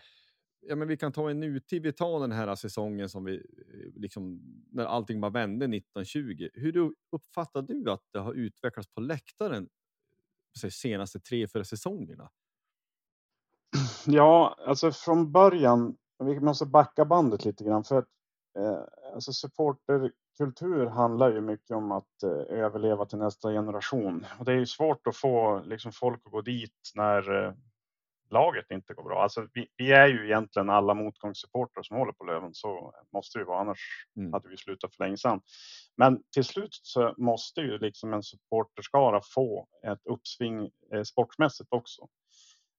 C: ja, men vi kan ta en nutid, vi tar den här säsongen som vi, eh, liksom, när allting bara vände 1920. Hur uppfattar du att det har utvecklats på läktaren eh, de senaste tre, fyra säsongerna?
B: Ja, alltså från början, vi måste backa bandet lite grann för att eh, alltså supporterkultur handlar ju mycket om att eh, överleva till nästa generation. Och det är ju svårt att få liksom, folk att gå dit när eh, laget inte går bra. Alltså, vi, vi, är ju egentligen alla motgångssupportrar som håller på Löven, så måste det vara, annars mm. hade vi slutat för länge sedan. Men till slut så måste ju liksom en supporterskara få ett uppsving eh, sportsmässigt också.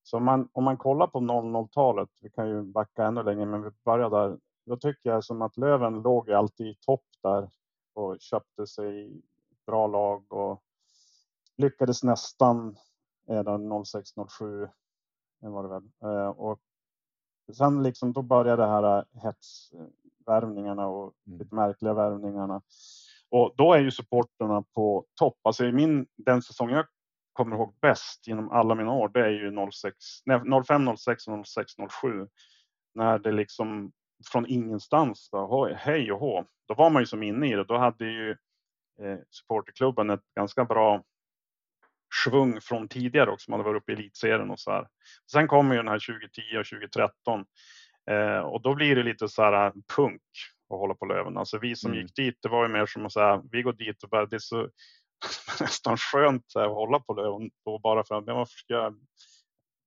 B: Så om man, om man kollar på 00-talet, vi kan ju backa ännu längre, men vi börjar där. Då tycker jag som att Löven låg alltid i topp där och köpte sig bra lag och lyckades nästan eh, 06-07 var det väl. Eh, och sen liksom då började det här eh, hetsvärvningarna och mm. lite märkliga värvningarna. Och då är ju supporterna på topp. Alltså i min, den säsong jag kommer ihåg bäst genom alla mina år, det är ju 06, nej, 05, 06 och 06, 07. När det liksom från ingenstans, bara, hej och hå. Då var man ju som inne i det. Då hade ju eh, supporterklubben ett ganska bra svung från tidigare också, man hade varit uppe i elitserien och så här. Sen kommer ju den här 2010 och 2013 eh, och då blir det lite så här punk att hålla på Löven. Alltså vi som mm. gick dit, det var ju mer som att säga, vi går dit och bara, det är så nästan skönt här, att hålla på Löven då bara för att, man ska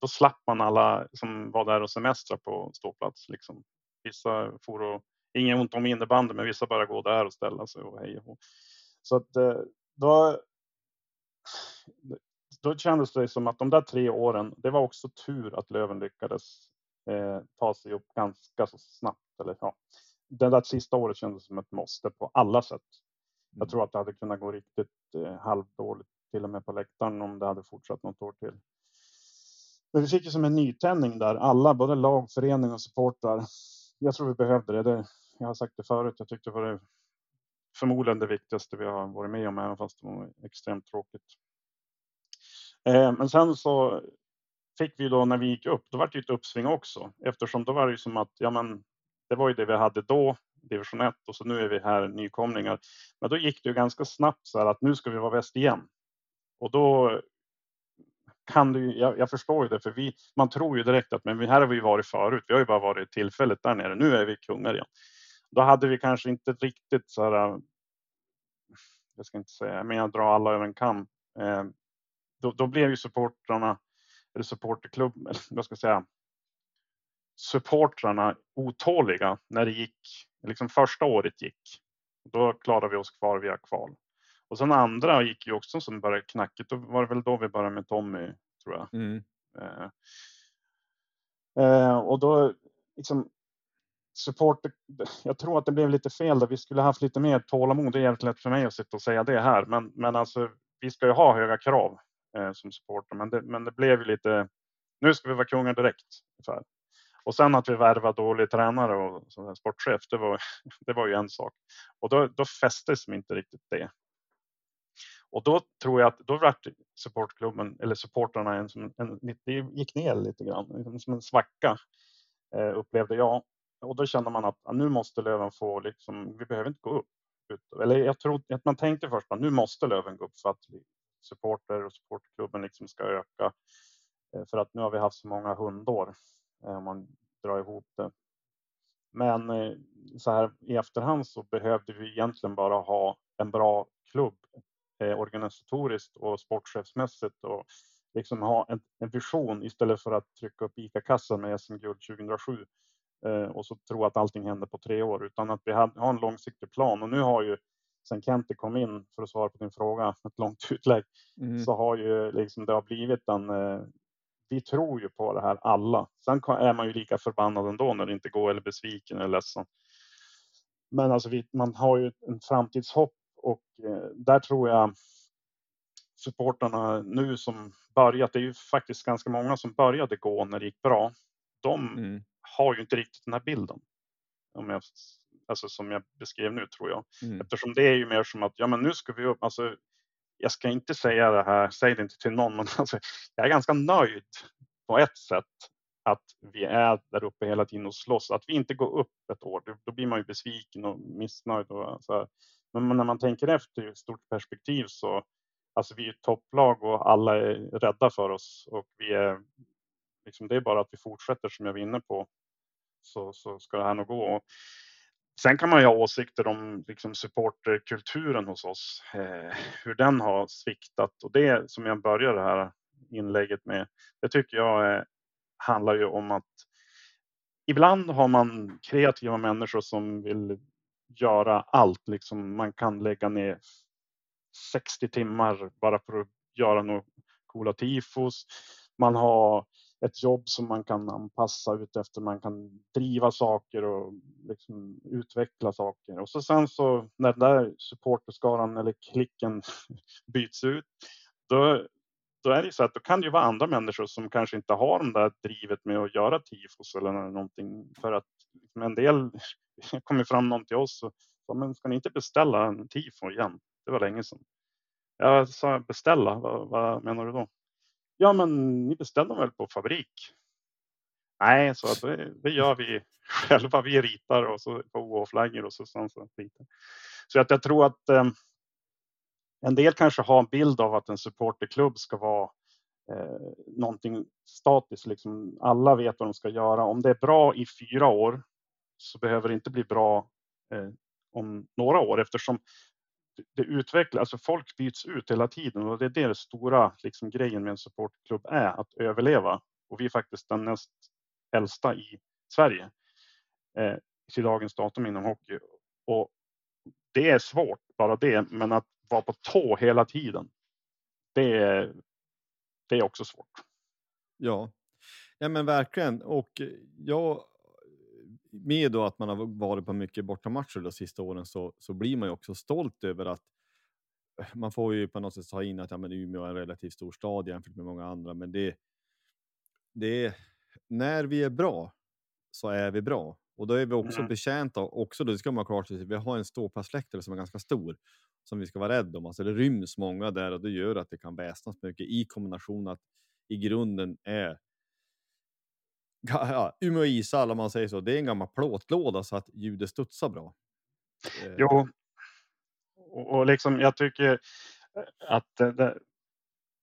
B: då slapp man alla som var där och semestrar på ståplats liksom. Vissa for och, inget ont om innebandy, men vissa bara gå där och ställa sig och hej och Så att eh, då då kändes det som att de där tre åren, det var också tur att Löven lyckades eh, ta sig upp ganska så snabbt. Eller, ja. Det där sista året kändes som ett måste på alla sätt. Jag mm. tror att det hade kunnat gå riktigt eh, halvdåligt till och med på läktaren om det hade fortsatt något år till. Men vi fick ju som en nytändning där, alla, både lag, förening och supportrar. Jag tror vi behövde det. det. Jag har sagt det förut, jag tyckte det var det förmodligen det viktigaste vi har varit med om, även fast det var extremt tråkigt. Eh, men sen så fick vi då när vi gick upp, då var det ett uppsving också eftersom då var det ju som att ja, men det var ju det vi hade då, division 1 och så nu är vi här nykomlingar. Men då gick det ju ganska snabbt så här att nu ska vi vara väst igen. Och då kan du, jag, jag förstår ju det, för vi, man tror ju direkt att men här har vi varit förut. Vi har ju bara varit tillfälligt där nere. Nu är vi kungar igen. Då hade vi kanske inte riktigt så här. Jag ska inte säga, men jag drar alla över en kam. Eh, då, då blev ju supportrarna, eller supporterklubben, vad ska jag säga, supportrarna otåliga när det gick, liksom första året gick. Då klarade vi oss kvar via kval. Och sen andra gick ju också som började knackigt. Då var det väl då vi började med Tommy, tror jag. Mm. Eh, eh, och då liksom support. Jag tror att det blev lite fel där. Vi skulle haft lite mer tålamod. Det är jävligt lätt för mig att sitta och säga det här, men, men alltså, vi ska ju ha höga krav eh, som supporter. Men det, men det blev ju lite, nu ska vi vara kungar direkt. Ungefär. Och sen att vi värvade dålig tränare och sån sportchef, det var, det var ju en sak. Och då, då fästes inte riktigt det. Och då tror jag att då vart supportklubben eller supportrarna en, en, en, det gick ner lite grann, som en svacka eh, upplevde jag. och då kände man att nu måste Löven få, liksom, vi behöver inte gå upp. Eller jag tror att man tänkte först att nu måste Löven gå upp för att supporter och supportklubben liksom ska öka. Eh, för att nu har vi haft så många hundår om man drar ihop det. Men eh, så här i efterhand så behövde vi egentligen bara ha en bra klubb organisatoriskt och sportchefsmässigt och liksom ha en, en vision istället för att trycka upp ICA-kassan med SM-guld 2007 och så tro att allting händer på tre år utan att vi har en långsiktig plan och nu har ju sen Kente kom in för att svara på din fråga, ett långt utlägg, mm. så har ju liksom det har blivit en vi tror ju på det här alla. Sen är man ju lika förbannad ändå när det inte går eller besviken eller ledsen. Men alltså vi, man har ju en framtidshopp och eh, där tror jag supportarna nu som börjat, det är ju faktiskt ganska många som började gå när det gick bra. De mm. har ju inte riktigt den här bilden. Om jag, alltså som jag beskrev nu tror jag. Mm. Eftersom det är ju mer som att, ja men nu ska vi upp, alltså jag ska inte säga det här, säg det inte till någon, men alltså, jag är ganska nöjd på ett sätt att vi är där uppe hela tiden och slåss. Att vi inte går upp ett år, då blir man ju besviken och missnöjd. Och så Men när man tänker efter i ett stort perspektiv så alltså vi är ett topplag och alla är rädda för oss och vi är liksom, det är bara att vi fortsätter som jag var inne på så, så ska det här nog gå. Sen kan man ju ha åsikter om liksom, supporterkulturen hos oss, eh, hur den har sviktat och det som jag började det här inlägget med, det tycker jag eh, handlar ju om att ibland har man kreativa människor som vill göra allt, liksom man kan lägga ner 60 timmar bara för att göra några coola tifos. Man har ett jobb som man kan anpassa ut efter. Man kan driva saker och liksom utveckla saker. Och så sen så när den där supporterskaran eller klicken byts ut, då, då är det så att då kan det ju vara andra människor som kanske inte har det där drivet med att göra tifos eller någonting. För att liksom en del kommer fram någon till oss och sa, men ska ni inte beställa en tifo igen? Det var länge sedan. Jag sa beställa, vad, vad menar du då? Ja, men ni beställer väl på fabrik? Nej, så det, det gör vi själva. Vi ritar och så på OH-flaggor och så, så, så ritar. Så att jag tror att eh, en del kanske har en bild av att en supporterklubb ska vara eh, någonting statiskt. Liksom alla vet vad de ska göra. Om det är bra i fyra år så behöver det inte bli bra eh, om några år eftersom det utvecklas, alltså folk byts ut hela tiden och det är det stora liksom, grejen med en supportklubb är, att överleva. Och vi är faktiskt den näst äldsta i Sverige eh, till dagens datum inom hockey. Och det är svårt, bara det, men att vara på tå hela tiden, det är, det är också svårt.
C: Ja, ja men verkligen. Och jag med då att man har varit på mycket bortamatcher de sista åren så, så blir man ju också stolt över att eh, man får ju på något sätt ta in att ja, men Umeå är en relativt stor stad jämfört med många andra, men det, det är när vi är bra så är vi bra och då är vi också mm. betjänta också. Då ska man ha klart sig. Vi har en ståplatsläktare som är ganska stor som vi ska vara rädda om. Alltså det ryms många där och det gör att det kan väsnas mycket i kombination att i grunden är ja, Umeå ishall om man säger så. Det är en gammal plåtlåda så att ljudet studsar bra.
B: Eh, jo, och, och liksom jag tycker eh, att det,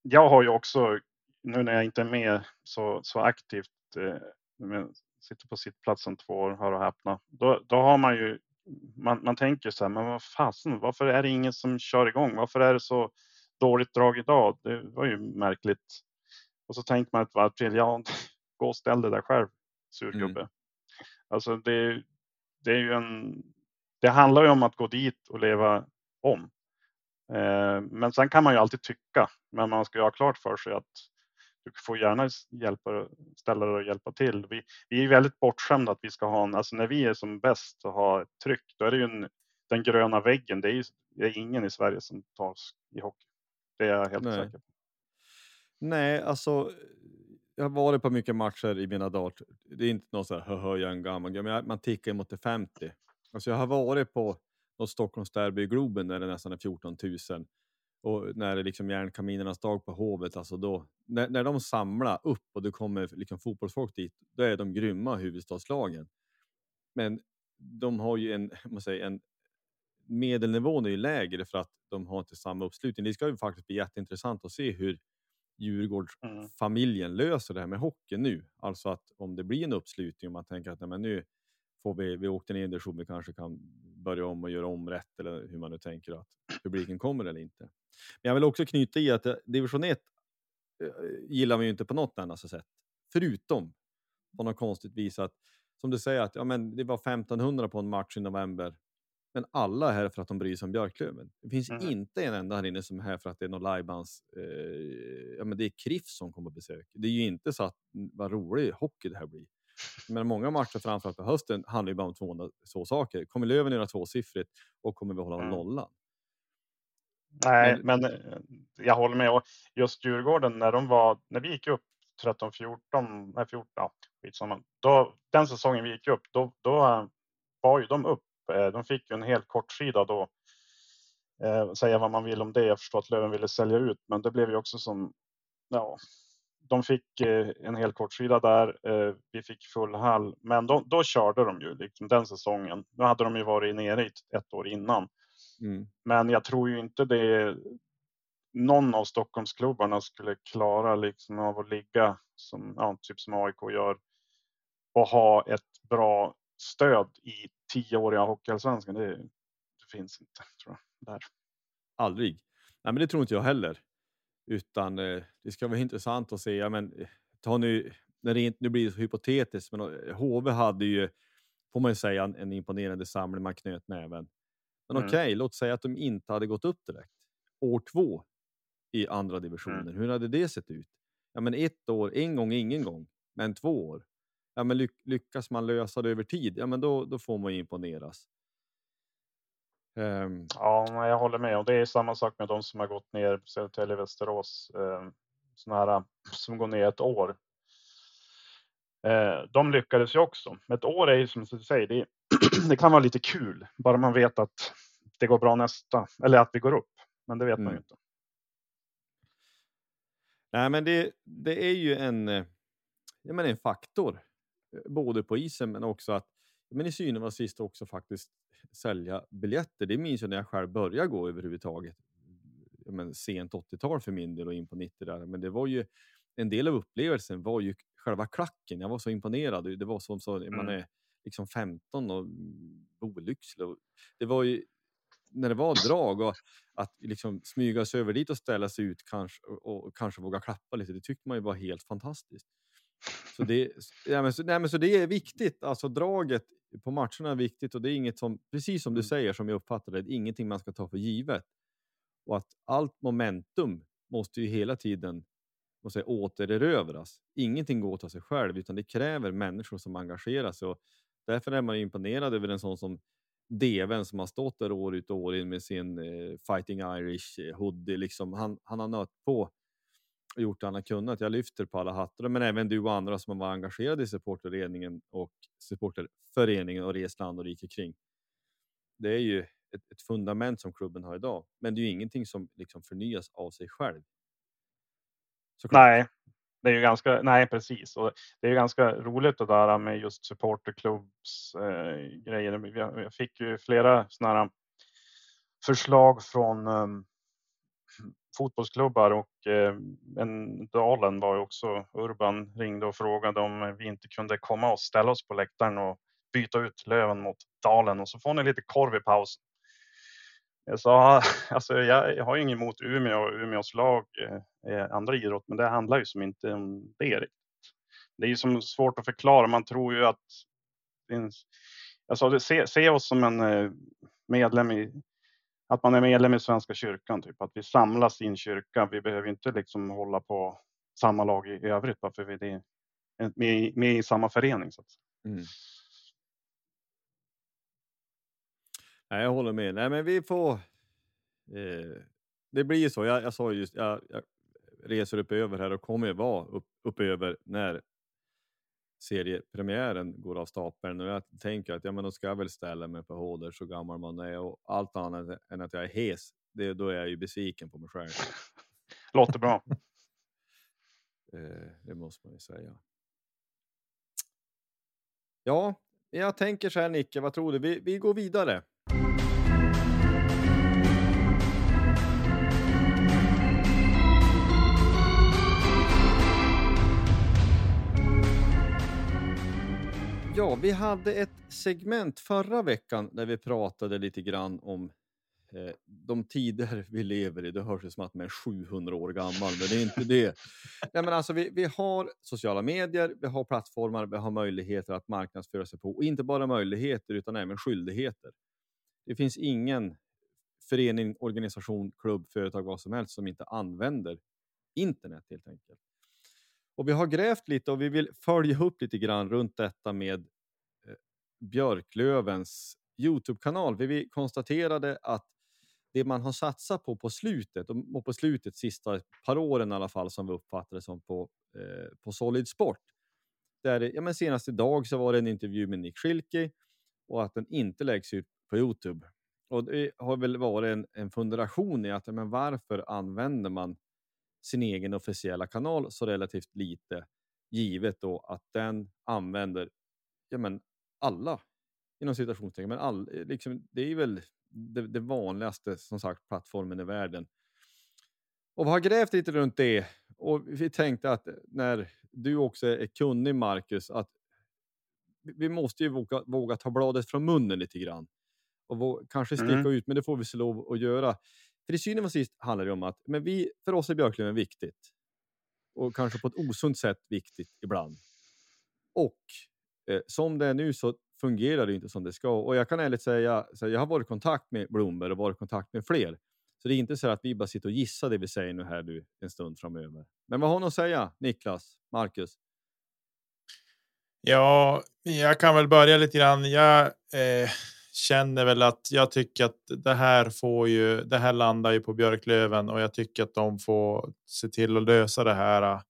B: jag har ju också nu när jag inte är med så, så aktivt, eh, sitter på sittplatsen två år, hör och häpna, då, då har man ju, man, man tänker så här, men vad fasen, varför är det ingen som kör igång? Varför är det så dåligt drag idag? Det var ju märkligt. Och så tänker man ett varv till, ja, gå och ställ dig där själv, surgubbe. Mm. Alltså det, det är ju en, det handlar ju om att gå dit och leva om. Eh, men sen kan man ju alltid tycka, men man ska ju ha klart för sig att du får gärna hjälpa, ställa dig och hjälpa till. Vi, vi är väldigt bortskämda att vi ska ha en, alltså när vi är som bäst och har ett tryck, då är det ju en, den gröna väggen. Det är, ju, det är ingen i Sverige som tar i hockey. Det är jag helt
C: Nej.
B: säker på.
C: Nej, alltså jag har varit på mycket matcher i mina dagar. Det är inte någon så här, hö, jag är en gammal men man tickar mot det 50. Alltså jag har varit på något Stockholmsderby i Globen där det nästan är 14 000 och när det är liksom järnkaminernas dag på Hovet, alltså då, när, när de samlar upp och det kommer liksom fotbollsfolk dit, då är de grymma huvudstadslagen. men de har ju en, man säger, en medelnivån är ju lägre för att de har inte samma uppslutning. Det ska ju faktiskt bli jätteintressant att se hur
B: Mm.
C: Djurgårdsfamiljen löser det här med hockey nu. Alltså att om det blir en uppslutning och man tänker att nej, men nu får vi, vi åkte ner i division, vi kanske kan börja om och göra om rätt eller hur man nu tänker att publiken kommer eller inte. Men jag vill också knyta i att eh, division 1 eh, gillar vi ju inte på något annat sätt. Förutom på något konstigt vis att som du säger att ja, men det var 1500 på en match i november. Men alla är här för att de bryr sig om Björklöven. Det finns
B: Mhm.
C: inte en enda här inne som är här för att det är någon livebands. Eh, ja, men det är KRIF som kommer på besök. Det är ju inte så att mm, vad rolig hockey det här blir. Men många matcher framförallt på hösten handlar ju bara om två, två saker. Kommer Löven göra tvåsiffrigt och kommer vi hålla
B: Mm.
C: nollan?
B: Nej,
C: Men-
B: men eh, jag håller med. Och just Djurgården, när de var, när vi gick upp 13, 14, nej 14, ja, skitsamma. Då, den säsongen vi gick upp, då, då eh, var ju de upp. Eh, De fick ju en helt kort sida då. Eh, säga vad man vill om det. Jag förstår att Löven ville sälja ut, men det blev ju också som, ja, de fick eh, en hel kort sida där. Vi fick full hall, men då, då körde de ju liksom den säsongen. Nu hade de ju varit nere ett år innan.
C: Mm.
B: Men jag tror ju inte det någon av Stockholmsklubbarna skulle klara liksom av att ligga som, ja, typ som AIK gör och ha ett bra stöd i tioåriga Hockeyallsvenskan. Det, det finns inte tror jag. Där.
C: Aldrig. Nej, men det tror inte jag heller. Utan eh, det ska vara intressant att se. Ja, men, eh, ta nu, när det inte, nu blir det så hypotetiskt, men eh, HV hade ju, får man ju säga, en, en imponerande samling. Man knöt näven. Men
B: Mm.
C: okej, låt säga att de inte hade gått upp direkt. År två i andra divisionen. Hur hade det sett ut? Ja, men ett år, en gång, ingen gång. Men två år. Ja, men lyck, lyckas man lösa det över tid, ja, men då, då får man ju imponeras. Ehm,
B: Ja, jag håller med. Och det är samma sak med de som har gått ner, Södertälje, Västerås, eh, såna här som går ner ett år. Eh, de lyckades ju också. Men ett år är ju som du säger, det, det kan vara lite kul, bara man vet att det går bra nästa, eller att vi går upp. Men det vet man
C: Mm.
B: ju inte.
C: Nej, men det, det är ju en, eh, jag menar en faktor, både på isen men också att men i synen och sist också faktiskt sälja biljetter. Det minns jag när jag själv började gå överhuvudtaget. Men sent 80-tal för min del och in på 90 där. Men det var ju en del av upplevelsen var ju själva klacken. Jag var så imponerad. Det var som så man
B: Mm.
C: är liksom 15 och olyckslig. och Det var ju när det var drag och att liksom smyga sig över dit och ställa sig ut kanske, och, och kanske våga klappa lite. Det tyckte man ju var helt fantastiskt. Så det, ja, men, så, nej, men så det är viktigt. Alltså draget på matcherna är viktigt och det är inget som, precis som du
B: Mm.
C: säger, som jag uppfattar det, ingenting man ska ta för givet. Och att allt momentum måste ju hela tiden måste säga, återerövras. Ingenting går åt av sig själv, utan det kräver människor som engagerar sig. Och därför är man imponerad över en sån som Deven som har stått där år ut och år in med sin eh, Fighting Irish eh, hoodie. Liksom. Han, han har nött på och gjort det han har kunnat. Jag lyfter på alla hattar, men även du och andra som har varit engagerade i supporterledningen och supporterföreningen och rest land och rike kring. Det är ju ett, ett fundament som klubben har idag, men det är ju ingenting som liksom förnyas av sig själv. Såklart.
B: Nej, det är ju ganska, nej precis. Och det är ju ganska roligt det där med just supporterklubbs eh, grejer. Jag fick ju flera sådana förslag från um, fotbollsklubbar och eh, en Dalen var ju också, Urban ringde och frågade om vi inte kunde komma och ställa oss på läktaren och byta ut Löven mot Dalen och så får ni lite korv i pausen. Jag sa, ah, alltså jag, jag har ju inget emot Umeå och Umeås lag, eh, eh andra idrott, men det handlar ju som inte om det. riktigt. Det är ju som svårt att förklara. Man tror ju att Jag sa, alltså se, se oss som en eh, medlem i, att man är medlem i Svenska kyrkan, typ att vi samlas i en kyrka. Vi behöver inte liksom hålla på samma lag i övrigt, bara för vi är med, med i samma förening. Så att.
C: Mm. Nej, jag håller med. Nej, men vi får. Eh, det blir ju så. Jag, jag sa just, jag, jag reser upp över här och kommer vara upp, upp över när seriepremiären går av stapeln och jag tänker att ja, men då ska jag väl ställa mig på håder så gammal man är och allt annat än att jag är hes. Det, då är jag ju besviken på mig själv.
B: Låter bra.
C: Eh, det måste man ju säga. Ja, Jag tänker så här Nicke, vad tror du? Vi, vi går vidare. Ja, vi hade ett segment förra veckan där vi pratade lite grann om eh, de tider vi lever i. Det hörs ju som att man är 700 år gammal, men det är inte det. Nej, men alltså, vi, vi har sociala medier, vi har plattformar, vi har möjligheter att marknadsföra sig på. Och inte bara möjligheter, utan även skyldigheter. Det finns ingen förening, organisation, klubb, företag, vad som helst som inte använder internet helt enkelt. Och vi har grävt lite och vi vill följa upp lite grann runt detta med eh, Björklövens Youtube-kanal. Vi konstaterade att det man har satsat på på slutet, och på slutet sista par åren i alla fall, som vi uppfattade som på, eh, på Solid Sport. Där, ja, men senast idag så var det en intervju med Nick Schilke och att den inte läggs ut på Youtube. Och det har väl varit en, en funderation i att men varför använder man sin egen officiella kanal så relativt lite givet då att den använder ja, men alla inom citationstecken. Men all, liksom, det är väl det, det, vanligaste som sagt plattformen i världen. Och vi har grävt lite runt det och vi tänkte att när du också är kunnig Marcus att vi måste ju våga, våga ta bladet från munnen lite grann och kanske sticka mm. ut, men det får vi så lov att göra. För i syvende och sist handlar det om att men vi, för oss är Björklöven viktigt. Och kanske på ett osunt sätt viktigt ibland. Och eh, som det är nu så fungerar det inte som det ska. Och jag kan ärligt säga, så jag har varit i kontakt med Blomberg och varit i kontakt med fler. Så det är inte så att vi bara sitter och gissar det vi säger nu här nu en stund framöver. Men vad har ni att säga, Niklas, Marcus?
A: Ja, jag kan väl börja lite grann. Jag eh, känner väl att jag tycker att det här får ju. Det här landar ju på Björklöven och jag tycker att de får se till att lösa det här äh,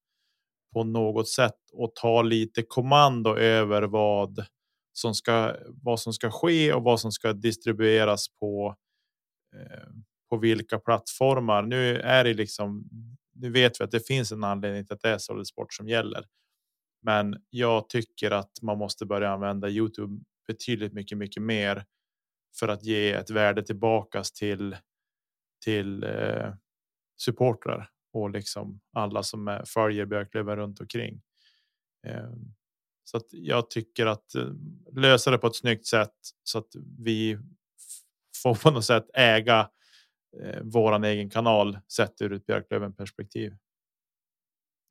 A: på något sätt och ta lite kommando över vad som ska vad som ska ske och vad som ska distribueras på. Eh, på vilka plattformar. Nu är det liksom. Nu vet vi att det finns en anledning till att det är Solid Sport som gäller. Men jag tycker att man måste börja använda Youtube betydligt mycket, mycket mer för att ge ett värde tillbakas till till eh, supportrar och liksom alla som är, följer Björklöven runt omkring. Eh, så att jag tycker att eh, lösa det på ett snyggt sätt så att vi får på något sätt äga eh, våran egen kanal sett ur ett Björklöven perspektiv.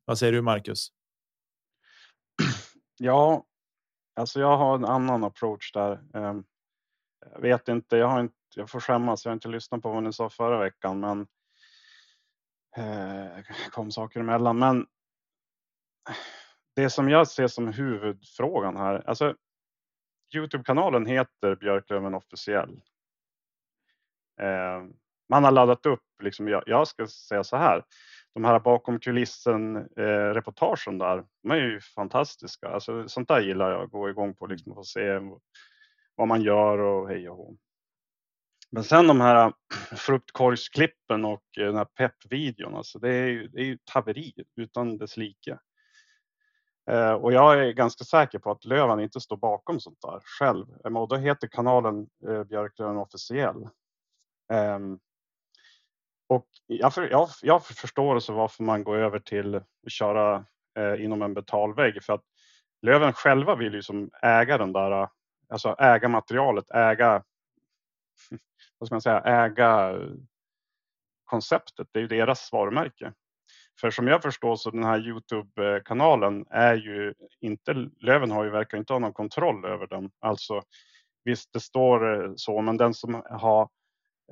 A: Vad säger du Marcus?
B: Ja, alltså jag har en annan approach där. Um, jag vet inte, jag har inte, jag får skämmas, jag har inte lyssnat på vad ni sa förra veckan, men eh, kom saker emellan. Men det som jag ser som huvudfrågan här, alltså Youtube-kanalen heter Björklöven officiell. Eh, man har laddat upp, liksom, jag, jag, ska säga så här, de här bakom kulissen eh, reportagen där, de är ju fantastiska. Alltså, sånt där gillar jag, att gå igång på, liksom, få se vad man gör och hej och hå. Men sen de här fruktkorgsklippen och eh, den här peppvideon, alltså det är ju, det är ju ett haveri utan dess like. Eh, och jag är ganska säker på att Löven inte står bakom sånt där själv. Eh, och då heter kanalen eh, Björklöven officiell. Eh, och jag, för, jag, jag förstår så varför man går över till att köra eh, inom en betalvägg för att Löven själva vill ju som äga den där alltså äga materialet, äga, vad ska man säga, äga konceptet. Det är ju deras varumärke. För som jag förstår så den här Youtube-kanalen är ju inte, Löven har ju verkar inte ha någon kontroll över den. Alltså visst, det står eh, så, men den som har,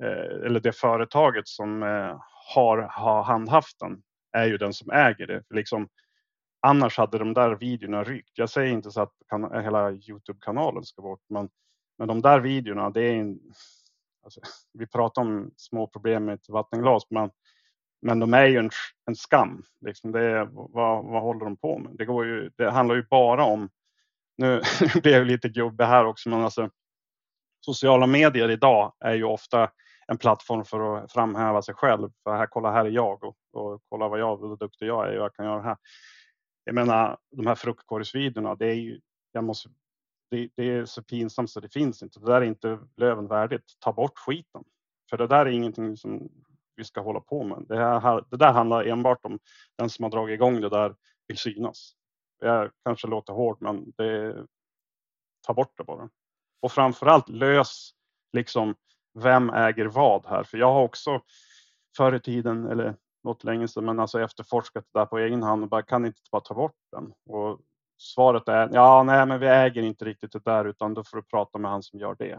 B: eh, eller det företaget som eh, har, har handhaft den är ju den som äger det. Liksom, Annars hade de där videorna rykt. Jag säger inte så att kan, hela Youtube-kanalen ska bort, men, men de där videorna, det är en, alltså, vi pratar om små problem med ett vattenglas, men, men de är ju en, en skam. Liksom det vad, vad håller de på med? Det, går ju, det handlar ju bara om, nu blev jag lite gubbe här också, men alltså sociala medier idag är ju ofta en plattform för att framhäva sig själv. För här, kolla här är jag och, och kolla vad jag, hur duktig jag är och jag kan göra det här jag menar, de här fruktkorgsvideorna, det är ju, jag måste, det, det är så pinsamt så det finns inte. Det där är inte Löven värdigt. Ta bort skiten. För det där är ingenting som vi ska hålla på med. Det, här, det där handlar enbart om den som har dragit igång det där vill synas. Jag kanske låter hård, men det, ta bort det bara. Och framförallt lös liksom vem äger vad här? För jag har också förr i tiden, eller något länge sedan, men alltså efterforskat det där på egen hand och bara kan inte bara ta bort den. Och svaret är ja, nej, men vi äger inte riktigt det där utan då får du prata med han som gör det.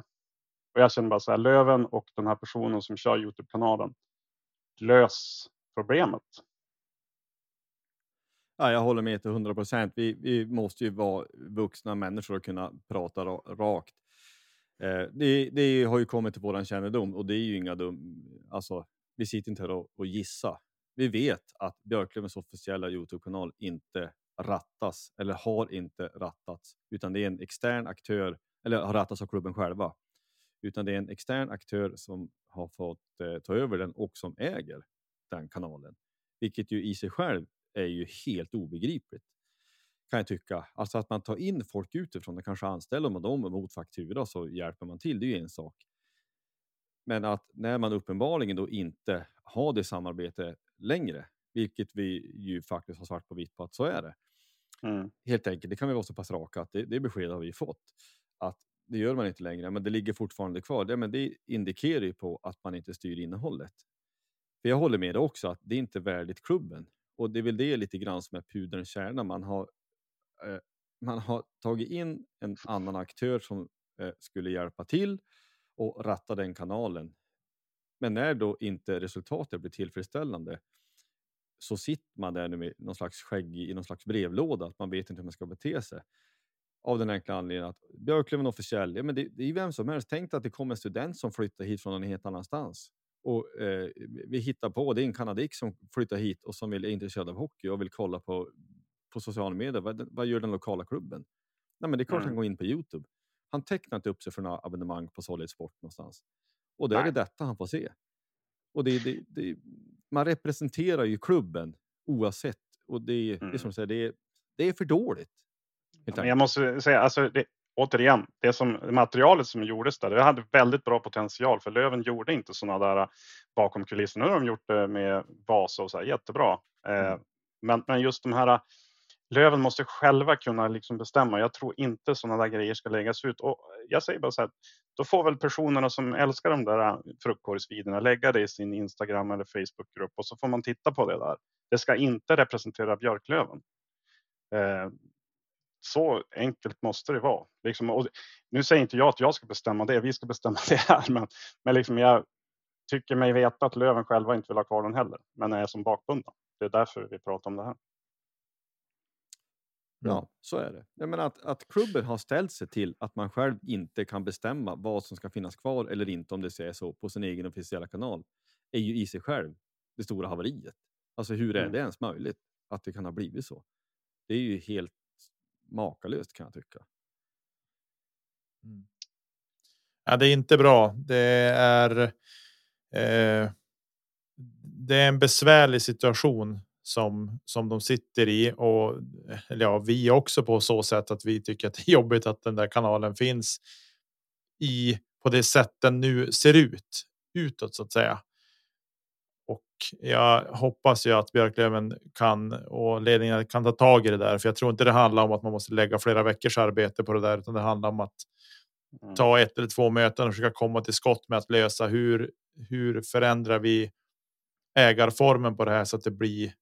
B: Och jag känner bara så här, Löven och den här personen som kör Youtube-kanalen, lös problemet.
C: Ja, jag håller med till 100 procent. Vi, vi måste ju vara vuxna människor och kunna prata rakt. Eh, det, det, har ju kommit till våran kännedom och det är ju inga dum... Alltså, vi sitter inte här och, och gissar. Vi vet att Björklövens officiella Youtube-kanal inte rattas eller har inte rattats, utan det är en extern aktör eller har rattats av klubben själva, utan det är en extern aktör som har fått eh, ta över den och som äger den kanalen, vilket ju i sig själv är ju helt obegripligt kan jag tycka. Alltså att man tar in folk utifrån och kanske anställer man dem mot faktura så hjälper man till. Det är ju en sak. Men att när man uppenbarligen då inte har det samarbete längre, vilket vi ju faktiskt har svart på vitt på att så är det. Mm. Helt enkelt, det kan vi vara så pass raka att det, det besked har vi fått. Att det gör man inte längre, men det ligger fortfarande kvar. Det, men det indikerar ju på att man inte styr innehållet. För jag håller med dig också att det är inte värdigt klubben. Och det är väl det lite grann som är pudelns kärna. Man har, eh, man har tagit in en annan aktör som eh, skulle hjälpa till och ratta den kanalen. Men när då inte resultatet blir tillfredsställande så sitter man där med någon slags skägg i någon slags brevlåda. Att man vet inte hur man ska bete sig. Av den enkla anledningen att Björklöven officiell, ja, men det, det är vem som helst. Tänk att det kommer en student som flyttar hit från en helt annanstans. Och eh, vi hittar på, det är en kanadik som flyttar hit och som vill, är intresserad av hockey och vill kolla på, på sociala medier. Vad, vad gör den lokala klubben? Nej, men det är klart mm. han går in på Youtube. Han tecknar inte upp sig för några abonnemang på Solid Sport någonstans. Och då är det detta han får se. Och det, det, det, man representerar ju klubben oavsett. Och det, mm. det, som säger, det, är, det är för dåligt.
B: Ja, jag måste säga, alltså, det, återigen, det som materialet som gjordes där, det hade väldigt bra potential för Löven gjorde inte sådana där bakom kulisserna. Nu har de gjort det med Vasa och så här, jättebra. Eh, mm. men, men just de här Löven måste själva kunna liksom bestämma. Jag tror inte sådana där grejer ska läggas ut. Och jag säger bara så här, då får väl personerna som älskar de där äh, fruktkorgsvideorna lägga det i sin Instagram eller Facebookgrupp och så får man titta på det där. Det ska inte representera Björklöven. Eh, så enkelt måste det vara. Liksom, nu säger inte jag att jag ska bestämma det, vi ska bestämma det här, men, men liksom jag tycker mig veta att Löven själva inte vill ha kvar den heller, men är som bakbundna. Det är därför vi pratar om det här.
C: Ja, så är det. Jag menar att, att klubben har ställt sig till att man själv inte kan bestämma vad som ska finnas kvar eller inte om det är så på sin egen officiella kanal är ju i sig själv det stora haveriet. Alltså hur är mm. det ens möjligt att det kan ha blivit så? Det är ju helt makalöst kan jag tycka.
A: Mm. Ja, det är inte bra. Det är. Eh, det är en besvärlig situation som som de sitter i och ja, vi också på så sätt att vi tycker att det är jobbigt att den där kanalen finns i på det sätt den nu ser ut utåt så att säga. Och jag hoppas ju att Björklöven kan och ledningen kan ta tag i det där, för jag tror inte det handlar om att man måste lägga flera veckors arbete på det där, utan det handlar om att mm. ta ett eller två möten och försöka komma till skott med att lösa hur hur förändrar vi ägarformen på det här så att det blir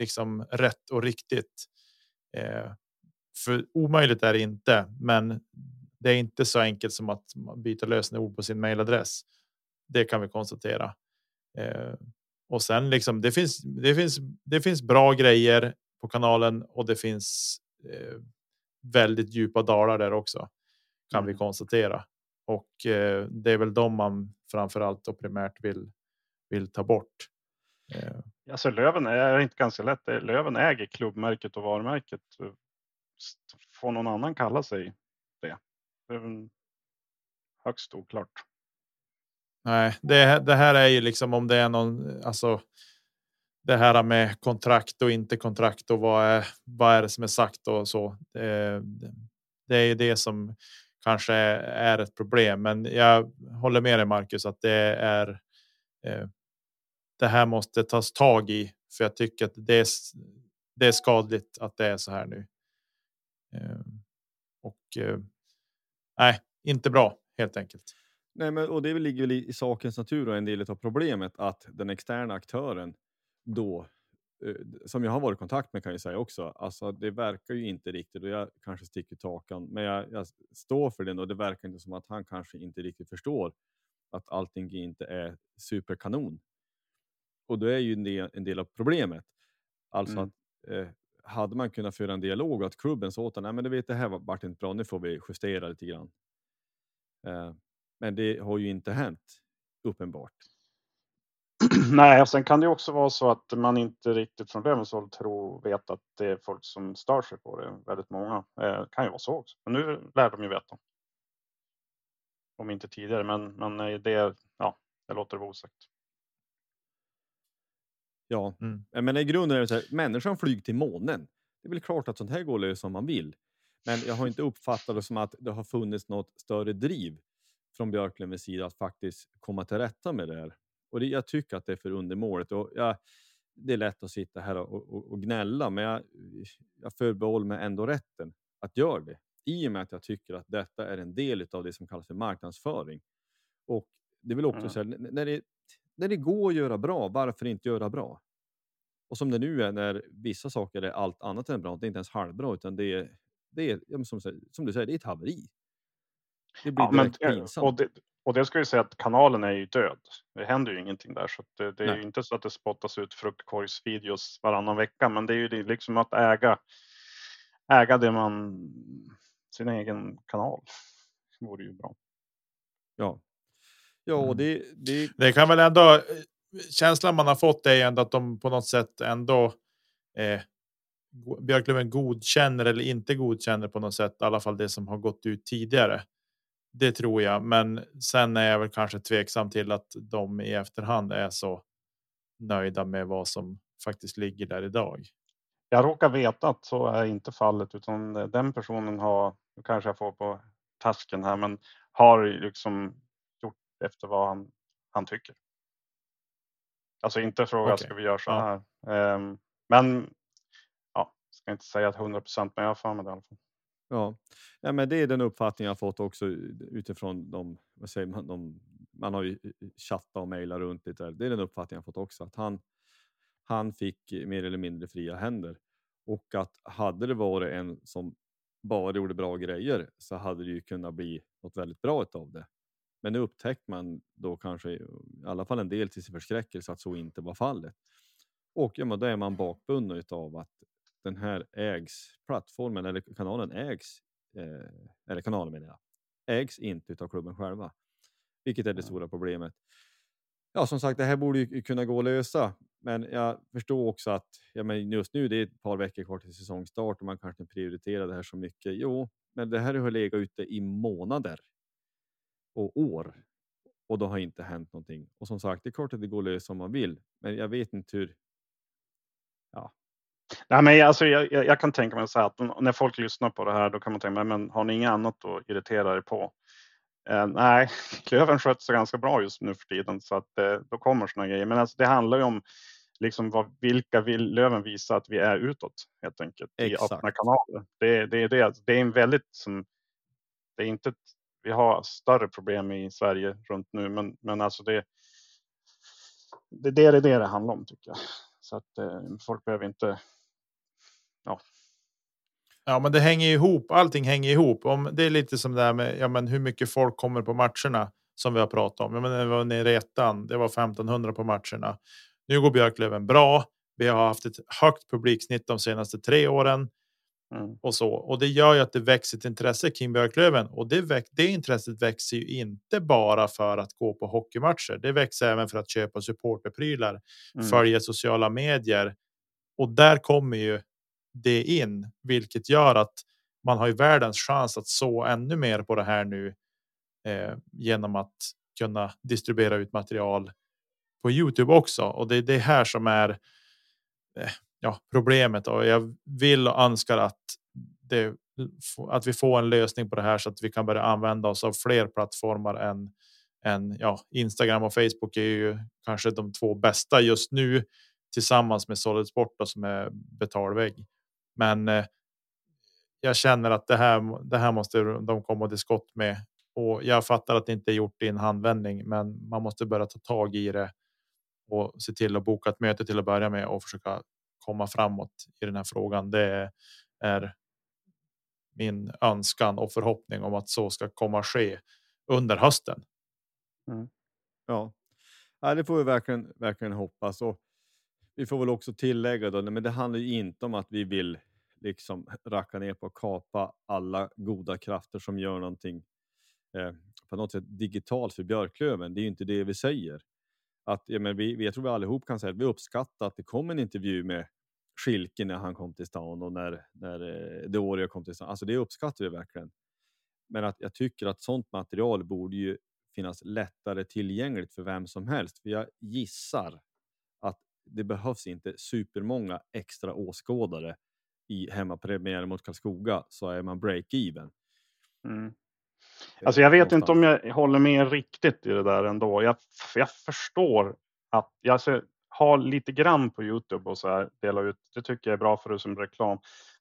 A: liksom rätt och riktigt. Eh, för omöjligt är det inte, men det är inte så enkelt som att byta lösenord på sin mejladress. Det kan vi konstatera. Eh, och sen liksom det finns. Det finns. Det finns bra grejer på kanalen och det finns eh, väldigt djupa dalar där också kan mm. vi konstatera. Och eh, det är väl de man framförallt och primärt vill vill ta bort.
B: Eh, alltså Löven är inte ganska lätt. Eh, Löven äger klubbmärket och varumärket. Får någon annan kalla sig det? Det är högst oklart.
A: Nej, det, det här är ju liksom om det är någon, alltså. Det här med kontrakt och inte kontrakt och vad är vad är det som är sagt och så. Det, Det är det som kanske är ett problem, men jag håller med dig Marcus att det är. Eh, det här måste tas tag i för jag tycker att det är. Det är skadligt att det är så här nu. Ehm, och eh, nej, inte bra helt enkelt.
C: Nej, men och det ligger väl i, i sakens natur och en del av problemet att den externa aktören då eh, som jag har varit i kontakt med kan jag säga också. Alltså, det verkar ju inte riktigt och jag kanske sticker takan, men jag, jag står för den och det verkar inte som att han kanske inte riktigt förstår att allting inte är superkanon. Och då är ju en del, en del av problemet. Alltså mm. att eh, hade man kunnat föra en dialog och att klubben sa åt nej men du vet det här vart inte bra, nu får vi justera lite grann. Eh, men det har ju inte hänt uppenbart.
B: Nej, och sen kan det också vara så att man inte riktigt från Lövens håll tror, vet att det är folk som stör sig på det. Väldigt många. Eh, kan ju vara så också. Men nu lär de ju veta. Om inte tidigare, men, men eh, det, ja, jag låter det vara osagt.
C: Ja, mm. men i grunden är det så här, människan flyger till månen. Det är väl klart att sånt här går att lösa om man vill. Men jag har inte uppfattat det som att det har funnits något större driv från Björklövens sida att faktiskt komma till rätta med det här. Och det, jag tycker att det är för undermåligt. Och jag, det är lätt att sitta här och, och, och gnälla, men jag, jag förbehåller mig ändå rätten att göra det. I och med att jag tycker att detta är en del av det som kallas för marknadsföring. Och det vill också mm. säga, när det, när det går att göra bra, varför inte göra bra? Och som det nu är när vissa saker är allt annat än bra, det är inte ens halvbra, utan det är, det är som, som du säger, det är ett haveri.
B: Det blir ja, men, pinsamt. Och det, och det ska ju säga att kanalen är ju död. Det händer ju ingenting där, så det, det är ju inte så att det spottas ut fruktkorgsvideos varannan vecka, men det är ju liksom att äga, äga det man, sin egen kanal. Det vore ju bra.
C: Ja, mm. det, det.
A: Det kan väl ändå känslan man har fått är ändå att de på något sätt ändå. Eh, Björklöven godkänner eller inte godkänner på något sätt, i alla fall det som har gått ut tidigare. Det tror jag, men sen är jag väl kanske tveksam till att de i efterhand är så nöjda med vad som faktiskt ligger där idag.
B: Jag råkar veta att så är inte fallet, utan den personen har, nu kanske jag får på tasken här, men har liksom efter vad han, han tycker. Alltså inte fråga, okay. ska vi göra så här? Ja. Um, men ja, ska inte säga att 100 procent, men jag har för mig det i alla fall.
C: Ja. ja, men det är den uppfattning jag fått också utifrån de, vad säger man, de, man har ju chattat och mejlat runt lite. Det är den uppfattning jag fått också, att han, han fick mer eller mindre fria händer och att hade det varit en som bara gjorde bra grejer så hade det ju kunnat bli något väldigt bra av det. Men nu upptäckte man då kanske i alla fall en del till sin förskräckelse att så inte var fallet. Och ja, då är man bakbunden av att den här ägs, plattformen eller kanalen ägs, eh, eller kanalen menar jag, ägs inte av klubben själva. Vilket är det stora problemet. Ja, som sagt, det här borde ju kunna gå att lösa, men jag förstår också att ja, men just nu det är ett par veckor kvar till säsongstart och man kanske inte prioriterar det här så mycket. Jo, men det här har legat ute i månader och år och då har inte hänt någonting. Och som sagt, det är klart att det går att lösa om man vill, men jag vet inte hur. Ja.
B: Nej, men alltså, jag, jag, jag kan tänka mig så här att när folk lyssnar på det här, då kan man tänka, men har ni inget annat att irritera er på? Eh, nej, klövern sköts ganska bra just nu för tiden så att eh, då kommer såna grejer. Men alltså, det handlar ju om liksom vad, vilka vill Löven visa att vi är utåt helt enkelt Exakt. i öppna kanaler. Det, det, det, det är en väldigt som, det är inte ett vi har större problem i Sverige runt nu, men, men alltså det, det, det är det det handlar om tycker jag. Så att eh, folk behöver inte. Ja.
A: Ja, men det hänger ihop. Allting hänger ihop. Om det är lite som det här med ja, men hur mycket folk kommer på matcherna som vi har pratat om. Ja, men det var nere i ettan. Det var 1500 på matcherna. Nu går Björklöven bra. Vi har haft ett högt publiksnitt de senaste tre åren. Mm. Och så och det gör ju att det växer ett intresse kring Björklöven och det, väx, det intresset växer ju inte bara för att gå på hockeymatcher. Det växer även för att köpa supporterprylar, mm. följa sociala medier och där kommer ju det in, vilket gör att man har ju världens chans att så ännu mer på det här nu eh, genom att kunna distribuera ut material på Youtube också. Och det är det här som är eh, ja, problemet och jag vill och önskar att det, att vi får en lösning på det här så att vi kan börja använda oss av fler plattformar än än ja, Instagram och Facebook är ju kanske de två bästa just nu tillsammans med Solid Sport då, som är betalvägg. Men eh, jag känner att det här, det här måste de komma till skott med och jag fattar att det inte är gjort i en handvändning, men man måste börja ta tag i det och se till att boka ett möte till att börja med och försöka komma framåt i den här frågan. Det är min önskan och förhoppning om att så ska komma ske under hösten.
C: Mm. Ja. ja, det får vi verkligen, verkligen hoppas. Och vi får väl också tillägga då, men det handlar ju inte om att vi vill liksom racka ner på att kapa alla goda krafter som gör någonting eh, på något sätt digitalt för Björklöven. Det är ju inte det vi säger. Att, ja, men vi, jag tror vi allihop kan säga att vi uppskattar att det kom en intervju med Schilke när han kom till stan och när, när eh, Deorio kom till stan. Alltså det uppskattar vi verkligen. Men att jag tycker att sånt material borde ju finnas lättare tillgängligt för vem som helst. För jag gissar att det behövs inte supermånga extra åskådare i hemmapremiären mot Karlskoga så är man break-even.
B: Mm. Alltså jag vet inte om jag håller med riktigt i det där ändå. Jag, jag förstår att jag alltså, har lite grann på Youtube och så här dela ut. Det tycker jag är bra för det som reklam.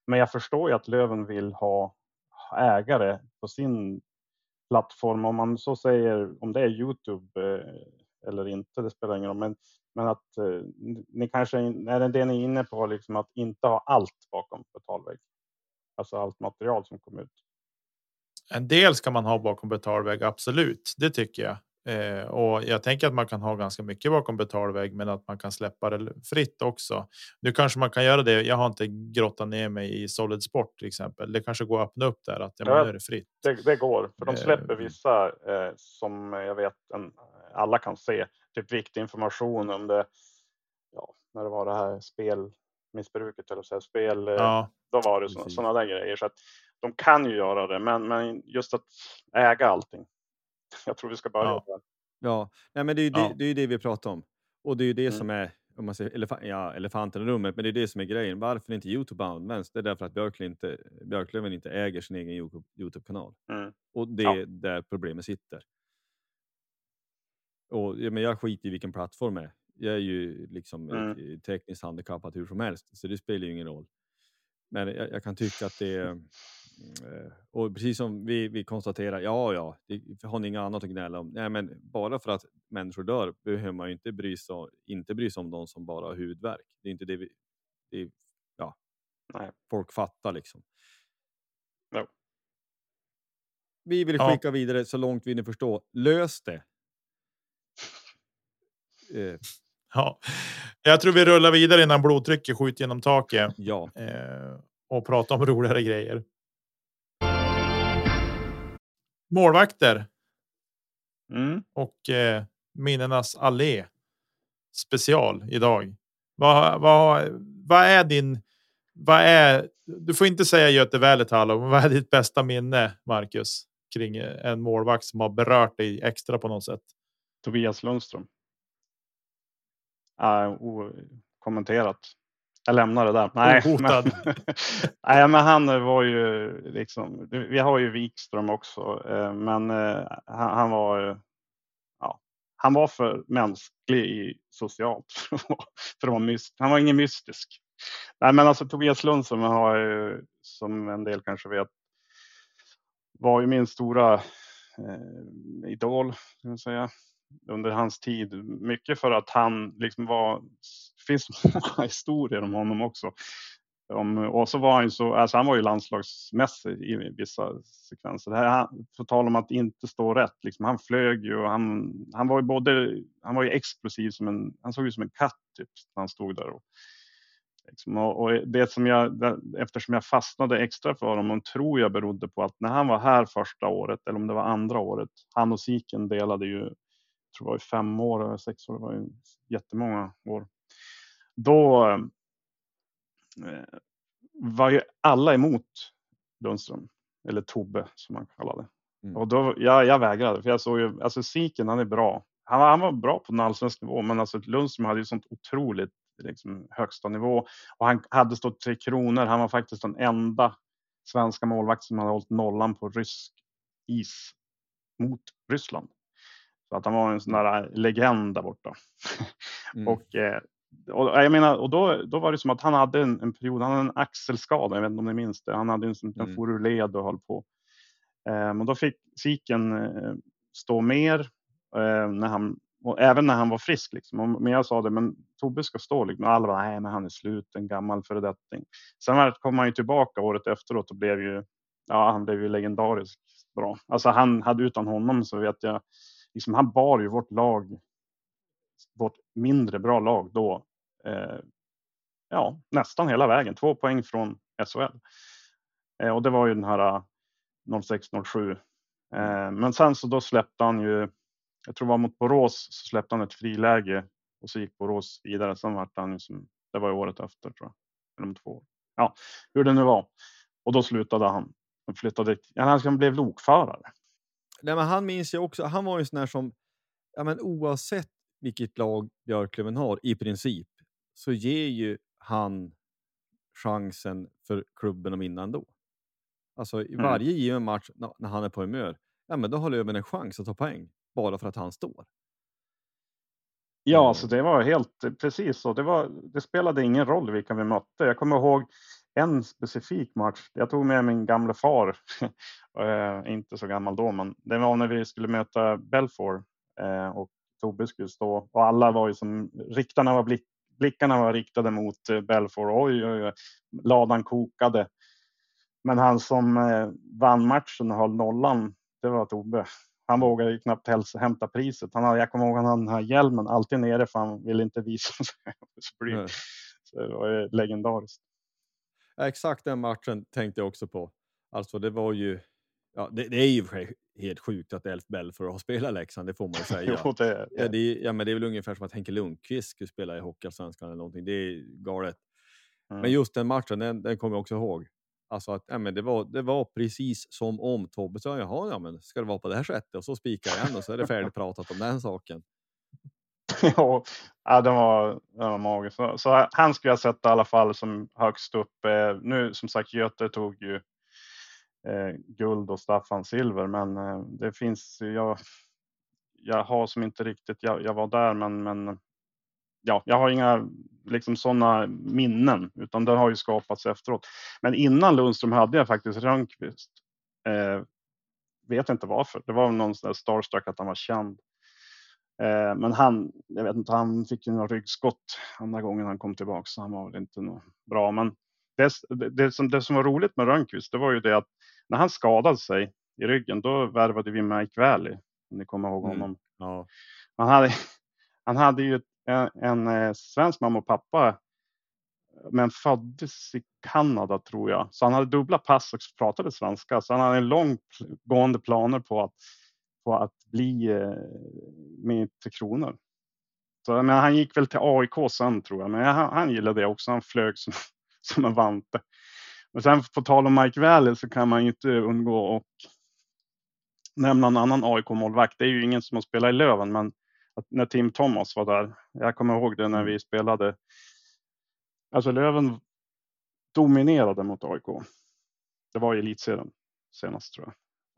B: Men jag förstår ju att Löven vill ha ägare på sin plattform, om man så säger, om det är Youtube eh, eller inte, det spelar ingen roll. Men, men att eh, ni kanske, är det det ni är inne på, liksom att inte ha allt bakom betalvägg? Alltså allt material som kommer ut.
A: En del ska man ha bakom betalvägg, absolut. Det tycker jag. Eh, och jag tänker att man kan ha ganska mycket bakom betalvägg, men att man kan släppa det fritt också. Nu kanske man kan göra det. Jag har inte grottat ner mig i Solid Sport till exempel. Det kanske går att öppna upp där att ja, ja, är det fritt.
B: Det, det, går, för de släpper eh, vissa eh, som jag vet en, alla kan se. Typ viktig information om det. Ja, när det var det här spelmissbruket eller så här, spel. Eh, ja, då var det sådana där grejer så att de kan ju göra det, men, men just att äga allting jag tror vi ska börja
C: ja.
B: där.
C: Ja, Nej, men det är ju det, det, är det vi pratar om. Och det är ju det mm. som är om man säger elef ja, elefanten i rummet, men det är det som är grejen. Varför inte Youtube används? Det är därför att Björklöven inte, Björklöven inte äger sin egen Youtube-kanal. Mm. Och det är där problemet sitter. Och, ja, men jag skiter i vilken plattform det är. Jag är ju liksom mm. tekniskt handikappad hur som helst, så det spelar ju ingen roll. Men jag, jag kan tycka att det är och precis som vi, vi konstaterar, ja, ja, det, har ni inget annat att gnälla om? Nej, men bara för att människor dör behöver man ju inte bry sig, inte bry sig om de som bara har huvudvärk. Det är inte det vi, det, ja, Nej. folk fattar liksom.
B: No.
C: Vi vill skicka ja. vidare så långt vi nu förstår. Lös det.
A: eh. Ja, jag tror vi rullar vidare innan blodtrycket skjuter genom taket.
C: Ja.
A: Eh, och prata om roligare grejer. Målvakter.
B: Mm.
A: Och eh, minnenas allé. Special idag. Vad, vad, vad är din? Vad är? Du får inte säga Göte Välitalo. Vad är ditt bästa minne, Marcus, kring en målvakt som har berört dig extra på något sätt?
B: Tobias Lundström. Uh, kommenterat. Jag lämnar det där. Nej, men, nej, men han var ju liksom. Vi har ju Wikström också, eh, men eh, han, han var. Ja, han var för mänsklig socialt för att vara myst. Han var ingen mystisk. Nej, men alltså Tobias Lundström har ju som en del kanske vet. Var ju min stora eh, idol, kan jag säga under hans tid. Mycket för att han liksom var, finns många historier om honom också. Om, och så var han ju så, alltså han var ju landslagsmässig i vissa sekvenser. Det här, på tal om att inte stå rätt, liksom, han flög ju och han, han var ju både, han var ju explosiv som en, han såg ut som en katt typ när han stod där. Och, liksom, och, och det som jag, eftersom jag fastnade extra för honom, tror jag berodde på att när han var här första året, eller om det var andra året, han och Siken delade ju tror det var fem år eller sex år, det var ju jättemånga år. Då eh, var ju alla emot Lundström, eller Tobbe som man kallade mm. Och då, jag, jag vägrade, för jag såg ju, alltså Siken han är bra. Han, han var bra på en allsvensk nivå, men alltså Lundström hade ju sånt otroligt liksom, högsta nivå och han hade stått Tre Kronor. Han var faktiskt den enda svenska målvakt som hade hållit nollan på rysk is mot Ryssland. Så att han var en sån där legend där borta. Mm. och, eh, och jag menar, och då, då var det som att han hade en, en period, han hade en axelskada, jag vet inte om ni minns det. Han hade en, en mm. foruled och höll på. Eh, men då fick Siken eh, stå mer eh, när han och även när han var frisk. Liksom. Men jag sa det, men Tobbe ska stå. Liksom. Och alla bara, nej, men han är slut, en gammal föredetting. Sen kom han ju tillbaka året efteråt och blev ju, ja, han blev ju legendarisk bra. Alltså han hade utan honom så vet jag, liksom, han bar ju vårt lag, vårt mindre bra lag då, eh, ja, nästan hela vägen. Två poäng från SHL. Eh, och det var ju den här eh, 06-07. Eh, men sen så då släppte han ju jag tror det var mot Borås så släppte han ett friläge och så gick Borås vidare. Sen vart han ju som, det var ju året efter tror jag, eller om två år. Ja, hur det nu var. Och då slutade han. Han flyttade, ja, han blev lokförare.
C: Nej, men han minns jag också. Han var ju sån där som, ja, men oavsett vilket lag Björklöven har i princip så ger ju han chansen för klubben att vinna ändå. Alltså i mm. varje mm. given match när han är på humör, ja, men då har Löven en chans att ta poäng bara för att han står.
B: Ja, så alltså det var helt precis så. Det, var, det spelade ingen roll vilka vi mötte. Jag kommer ihåg en specifik match. Jag tog med min gamla far, äh, inte så gammal då, men det var när vi skulle möta Belfort och Tobbe skulle stå och alla var ju som riktarna var blick, blickarna var riktade mot äh, Belfort. Oj, oj, oj, ladan kokade. Men han som vann matchen och höll nollan, det var Tobbe. Han vågade ju knappt hämta priset. Han hade, jag kommer ihåg han hade den här hjälmen alltid nere för han ville inte visa sig. Så det var ju legendariskt.
C: Exakt den matchen tänkte jag också på. Alltså det var ju, ja, det, det är ju helt sjukt att Elf Belfort har spelat Leksand, det får man ju säga.
B: jo, det,
C: Ja, det, ja, men det är väl ungefär som att Henke Lundqvist skulle spela i Hockeyallsvenskan eller någonting. Det är galet. Mm. Men just den matchen, den, den kommer jag också ihåg. Alltså att ja, men det, var, det var precis som om Tobbe sa, jaha, ja, men ska det vara på det här sättet? Och så spikar jag igen och så är det färdigpratat om den saken.
B: ja, den var, den var magisk. Så, så han skulle jag sätta i alla fall som högst upp. Eh, nu som sagt, Göte tog ju Eh, guld och Staffan silver, men eh, det finns, jag, jag har som inte riktigt, jag, jag var där, men, men ja, jag har inga liksom sådana minnen, utan det har ju skapats efteråt. Men innan Lundström hade jag faktiskt Rönnqvist. Eh, vet inte varför. Det var någon sån där starstruck att han var känd. Eh, men han, jag vet inte, han fick ju några ryggskott andra gången han kom tillbaka, så han var väl inte något bra. Men det, det, som, det som var roligt med Rönnqvist, det var ju det att när han skadade sig i ryggen, då värvade vi Mike Valley. Om ni kommer ihåg mm. honom. Mm. Ja. Han, hade, han hade ju en, en eh, svensk mamma och pappa men föddes i Kanada tror jag. Så han hade dubbla pass och pratade svenska. Så han hade långtgående planer på att, på att bli eh, med Tre Kronor. Så, men han gick väl till AIK sen tror jag. Men han, han gillade det också. Han flög som, som en vante. Men sen på tal om Mike Valley så kan man ju inte undgå att nämna en annan AIK-målvakt. Det är ju ingen som har spelat i Löven, men när Tim Thomas var där. Jag kommer ihåg det när vi spelade. Alltså Löven dominerade mot AIK. Det var i elitserien senast tror jag.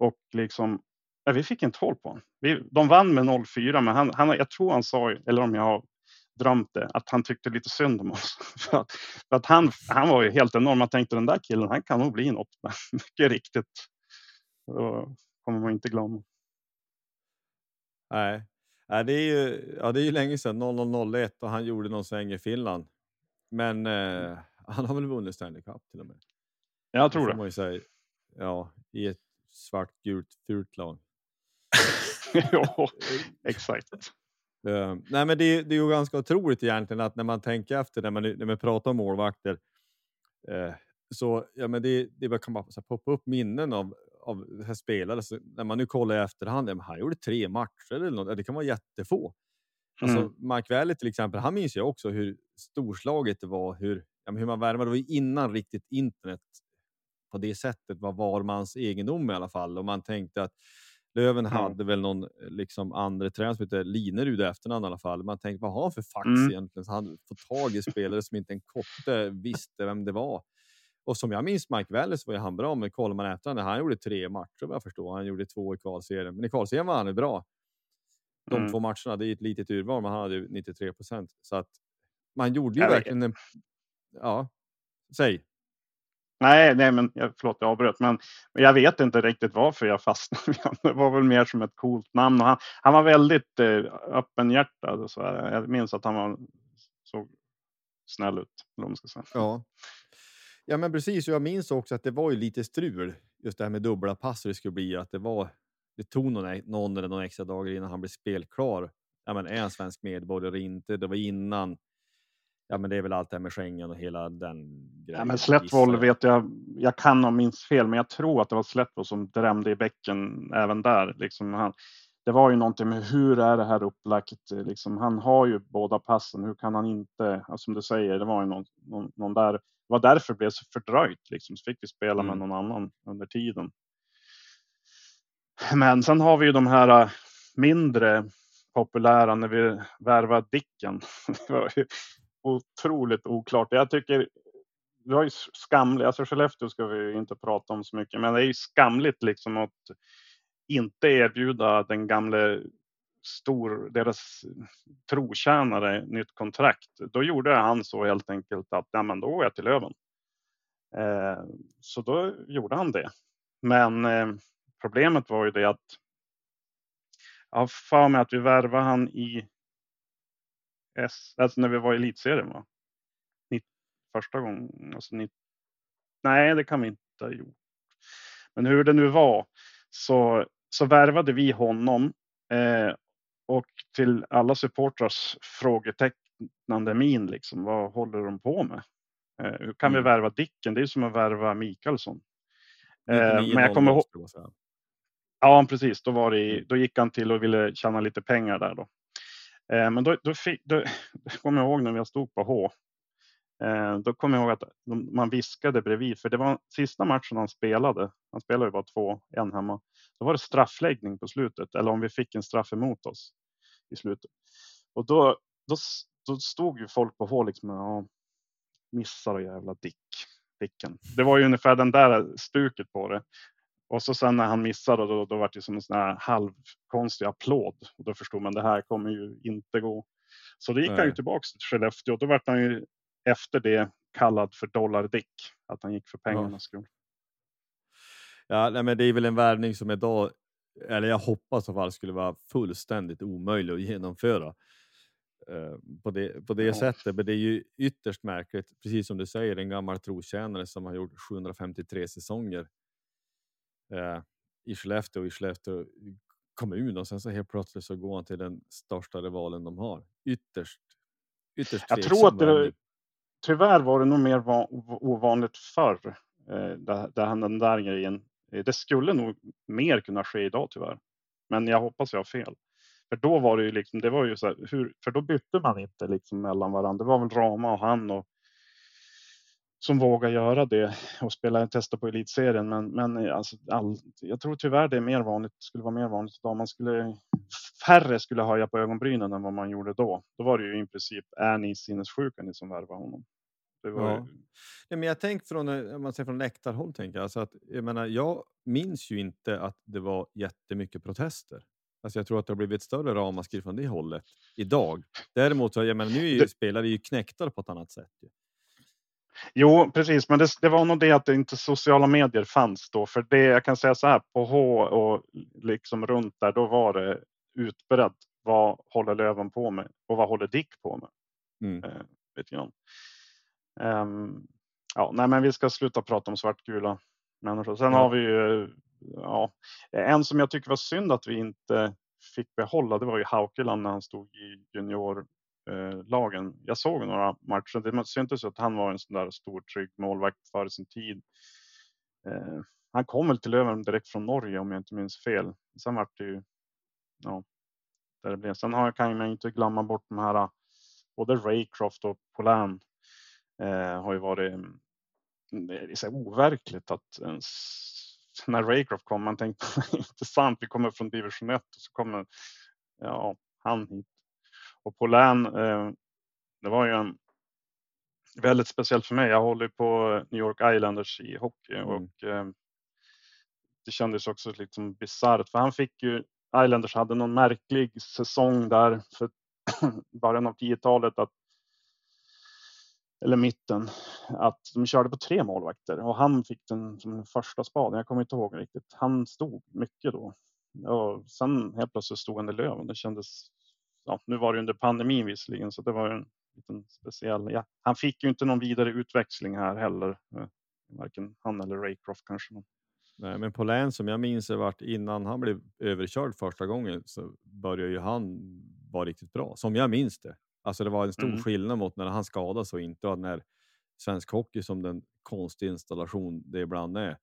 B: Och liksom, ja, vi fick inte håll på honom. Vi, de vann med 0-4, men han, han, jag tror han sa, eller om jag har drömt det, att han tyckte lite synd om oss. för att, för att han, han var ju helt enorm. Man tänkte den där killen, han kan nog bli något. Mycket riktigt, då kommer man inte glömma.
C: Nej, Ja, det är ju ja, det är ju länge sedan, 0001 och han gjorde någon sväng i Finland. Men eh, han har väl vunnit Stanley Cup till och med.
B: Jag tror det.
C: Man ju säga. Ja, i ett svartgult fult lag.
B: ja, exakt.
C: Uh, nej, men det, det är ju ganska otroligt egentligen att när man tänker efter när man, när man pratar om målvakter uh, så ja, men det, det kan bara poppa upp minnen av av här spelare. Så när man nu kollar i efterhand, ja, han gjorde tre matcher eller något. Det kan vara jättefå. Alltså, mm. Mark Valley till exempel, han minns ju också hur storslaget det var, hur, ja, hur man värmade. Det var innan riktigt internet på det sättet var var mans egendom i alla fall och man tänkte att Löven mm. hade väl någon liksom andra tränare som hette Linerud efternamn i alla fall. Man tänkte vad har han för fax mm. egentligen? Så han fått tag i spelare som inte en kotte visste vem det var. Och som jag minns Mike Wallace var ju han bra, men kollar man efter han gjorde tre matcher vad jag förstår. Han gjorde två i kvalserien, men i kvalserien var han ju bra. De
B: Mm.
C: två matcherna, det är ett litet urval, men han hade ju 93 procent så att man gjorde ju verkligen en. Ja, säg.
B: Nej, nej, men jag, förlåt, jag avbröt, men, men jag vet inte riktigt varför jag fastnade. Det var väl mer som ett coolt namn och han, han var väldigt eh, öppenhjärtad och så här. Jag minns att han var, såg snäll ut, eller man ska säga.
C: Ja. Ja, men precis. Jag minns också att det var ju lite strul just det här med dubbla pass. Det skulle bli att det var. Det tog någon, någon eller några extra dagar innan han blev spelklar. Ja, men är han svensk medborgare eller inte? Det var innan. Ja, men det är väl allt det här med Schengen och hela den grejen.
B: Ja, men Slättvoll vet jag, jag kan ha minst fel, men jag tror att det var Slättvoll som drämde i bäcken även där. Liksom han, det var ju någonting med hur är det här upplagt? Liksom, han har ju båda passen, hur kan han inte, ja, som du säger, det var ju någon, någon, någon där. Det var därför det blev så fördröjt, liksom. så fick vi spela med
C: Mm.
B: någon annan under tiden. Men sen har vi ju de här äh, mindre populära när vi värvar Dicken. Det var ju otroligt oklart. Jag tycker det var ju skamligt. Alltså Skellefteå ska vi inte prata om så mycket, men det är ju skamligt liksom att inte erbjuda den gamle stor, deras trotjänare nytt kontrakt. Då gjorde han så helt enkelt att ja, men då går jag till Löven. Eh, så då gjorde han det. Men eh, problemet var ju det att jag har för mig att vi värvade han i S, alltså när vi var i elitserien va? Första gången, alltså ni, nej det kan vi inte ha gjort. Men hur det nu var så, så värvade vi honom eh, och till alla supportrars frågetecknande min liksom, vad håller de på med? Eh, hur kan vi
C: Mm.
B: värva Dicken? Det är som att värva Mikaelsson. Eh,
C: 99
B: men jag kommer ihåg. Ja, precis. Då, var det, i- då gick han till och ville tjäna lite pengar där då. Eh, men då, då, fick, då kommer jag ihåg när jag stod på H. Eh, då kommer jag ihåg att de, man viskade bredvid, för det var sista matchen han spelade. Han spelade ju bara två, en hemma. Då var det straffläggning på slutet, eller om vi fick en straff emot oss i slutet. Och då, då, då stod ju folk på H liksom, ja, missar och jävla dick, dicken. Det var ju ungefär den där stuket på det. Och så sen när han missade, då, då var det som en sån här halvkonstig applåd. Och då förstod man det här kommer ju inte gå. Så då gick han ju
C: Nej.
B: tillbaks till Skellefteå. Då vart han ju efter det kallad för Dollar Dick. Att han gick för pengarnas skull.
C: Ja, nej, men det är väl en värvning som idag, eller jag hoppas i alla fall, skulle vara fullständigt omöjlig att genomföra. eh, på det, på det
B: Ja.
C: sättet. Men det är ju ytterst märkligt, precis som du säger, en gammal trotjänare som har gjort 753 säsonger eh, i Skellefteå och i Skellefteå kommun och sen så helt plötsligt så går han till den största rivalen de har. Ytterst, ytterst
B: Jag tror att det, tyvärr var det nog mer va- ovanligt förr. Eh, det, det, den där grejen. Eh, Det skulle nog mer kunna ske idag tyvärr. Men jag hoppas jag har fel. För då var det ju liksom, det var ju så här, hur, för då bytte man inte liksom mellan varandra. Det var väl Rama och han och som vågar göra det och spela testa på elitserien. Men, men alltså, all, jag tror tyvärr det är mer vanligt, skulle vara mer vanligt idag. Man skulle, färre skulle höja på ögonbrynen än vad man gjorde då. Då var det ju i princip, är ni sinnessjuka ni som värvar honom? Det var
C: Ja.
B: ju,
C: Nej, men jag tänker från, om man ser från läktarhåll, tänker jag, alltså att, jag menar, jag minns ju inte att det var jättemycket protester. Alltså jag tror att det har blivit större ramaskri från det hållet idag. Däremot så, jag menar, nu är ju
B: Det-
C: spelare ju knäcktar på ett annat sätt.
B: Jo, precis, men det, det var nog det att det inte sociala medier fanns då. För det, jag kan säga så här, på H och liksom runt där, då var det utbrett. Vad håller Löven på med? Och vad håller Dick på med?
C: Mm.
B: Eh, lite grann. Ehm, ja, nej, men vi ska sluta prata om svartgula människor. Sen
C: Ja.
B: har vi ju, ja, en som jag tycker var synd att vi inte fick behålla. Det var ju Haukeland när han stod i Eh, lagen. Jag såg några matcher. Det syntes att han var en sån där stor trygg målvakt före sin tid. Eh, han kom väl till Löven direkt från Norge om jag inte minns fel. Sen vart det ju, ja, där det blev. Sen har, kan man inte glömma bort de här både Raycroft och Polan eh, har ju varit mm, det är så overkligt att ens, när Raycroft kom, man tänkte intressant, vi kommer från division 1 och så kommer ja, han hit. Och Polan, eh, det var ju en väldigt speciellt för mig. Jag håller på New York Islanders i hockey
C: Mm.
B: och eh, det kändes också liksom bisarrt för han fick ju Islanders hade någon märklig säsong där för början av 10-talet att eller mitten, att de körde på tre målvakter och han fick den som första spaden. Jag kommer inte ihåg riktigt. Han stod mycket då. Och sen helt plötsligt stod han i Löven. Det kändes, ja, nu var det under pandemin visserligen, så det var en liten speciell. Ja, han fick ju inte någon vidare utväxling här heller. eh, Varken han eller Raycroft kanske.
C: Nej, men på län som jag minns det vart innan han blev överkörd första gången så började ju han vara riktigt bra, som jag minns det. Alltså det var en stor
B: Mm.
C: skillnad mot när han skadades och inte och när svensk hockey som den konstiga installation det ibland är.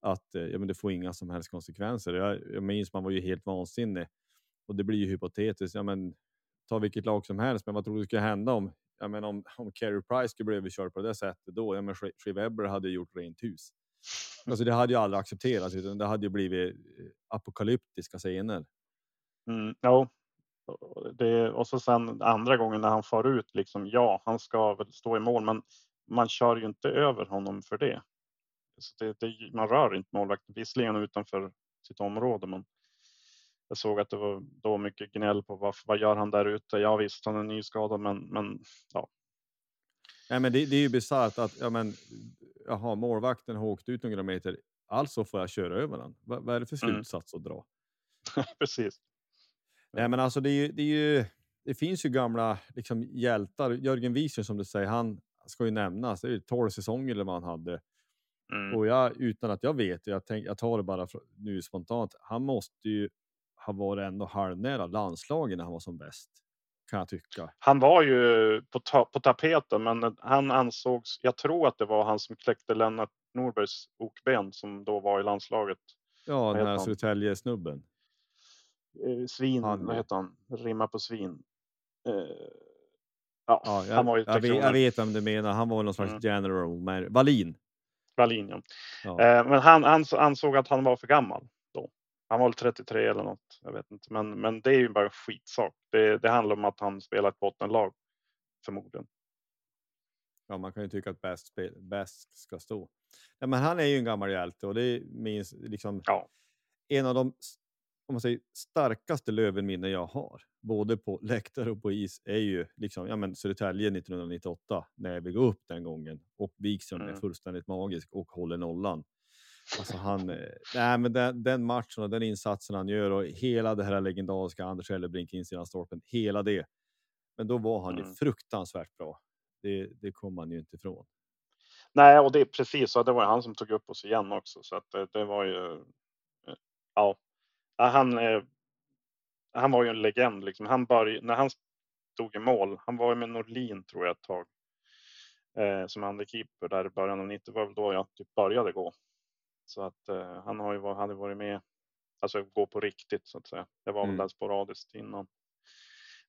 C: Att eh, ja, men det får inga som helst konsekvenser. Jag, jag minns man var ju helt vansinnig och det blir ju hypotetiskt. Ja, men ta vilket lag som helst, men vad tror du skulle hända om Ja, men om, om Carey Price skulle bli överkörd på det sättet då? Ja, men Shea Weber hade gjort rent hus. Alltså det hade ju aldrig accepterats, utan det hade ju blivit eh, apokalyptiska scener.
B: Mm, ja, det, och så sen andra gången när han far ut, liksom, ja, han ska väl stå i mål, men man kör ju inte över honom för det. Så det, det man rör inte målvakten, visserligen utanför sitt område, men jag såg att det var då mycket gnäll på varför, vad gör han där ute? Ja visst, han är nyskadad, men, men ja,
C: Nej, men det, det är ju bisarrt att ja, men, jaha, målvakten har åkt ut några meter, alltså får jag köra över den. Va, vad är det för
B: Mm.
C: slutsats att dra?
B: precis.
C: Nej, men alltså det, är ju, det, är ju, det finns ju gamla liksom, hjältar. Jörgen Wieser som du säger, han ska ju nämnas. Det är ju 12 säsonger eller vad han hade.
B: Mm.
C: Och jag, utan att jag vet, jag, tänk, jag tar det bara nu spontant. Han måste ju ha varit ändå halvnära landslagen när han var som bäst. Kan jag tycka.
B: Han var ju på, ta, på tapeten, men han ansågs, jag tror att det var han som kläckte Lennart Norbergs okben som då var i landslaget.
C: Ja, den här
B: han?
C: Södertälje-snubben.
B: Eh, Svin,
C: Han,
B: vad heter han? Rimma på svin. Eh, ja,
C: Ja, jag,
B: han var ju
C: jag, vet, jag vet vem du menar. Han var någon slags
B: Mm.
C: general. Men, Wallin.
B: Wallin, ja.
C: Ja.
B: Eh, men han, ansåg att han var för gammal. Han var väl 33 eller något. Jag vet inte, men, men det är ju bara en skitsak. Det, det handlar om att han spelar ett bottenlag förmodligen.
C: Ja, man kan ju tycka att bäst, bäst ska stå. Ja, men han är ju en gammal hjälte och det är minst, liksom,
B: Ja.
C: en av de om man säger, starkaste Löven-minnen jag har, både på läktare och på is, är ju liksom, ja, men Södertälje 1998 när vi går upp den gången och Wikström är
B: Mm.
C: fullständigt magisk och håller nollan. Alltså han, eh, nej, men den, den matchen och den insatsen han gör och hela det här legendariska Anders Ellebrink insidan stolpen, hela det. Men då var han ju
B: Mm.
C: fruktansvärt bra. Det, det kommer man ju inte ifrån.
B: Nej, och det är precis så. Det var ju han som tog upp oss igen också, så att det, det var ju. eh, Ja, han. Eh, han var ju en legend liksom. Han började när han stod i mål. Han var ju med Norlin tror jag ett tag. Eh, som andra keeper där i början av 90 var väl då jag typ började gå. Så att eh, han har ju varit, hade varit med. Alltså gå på riktigt så att säga. Det var
C: Mm.
B: väl där sporadiskt innan.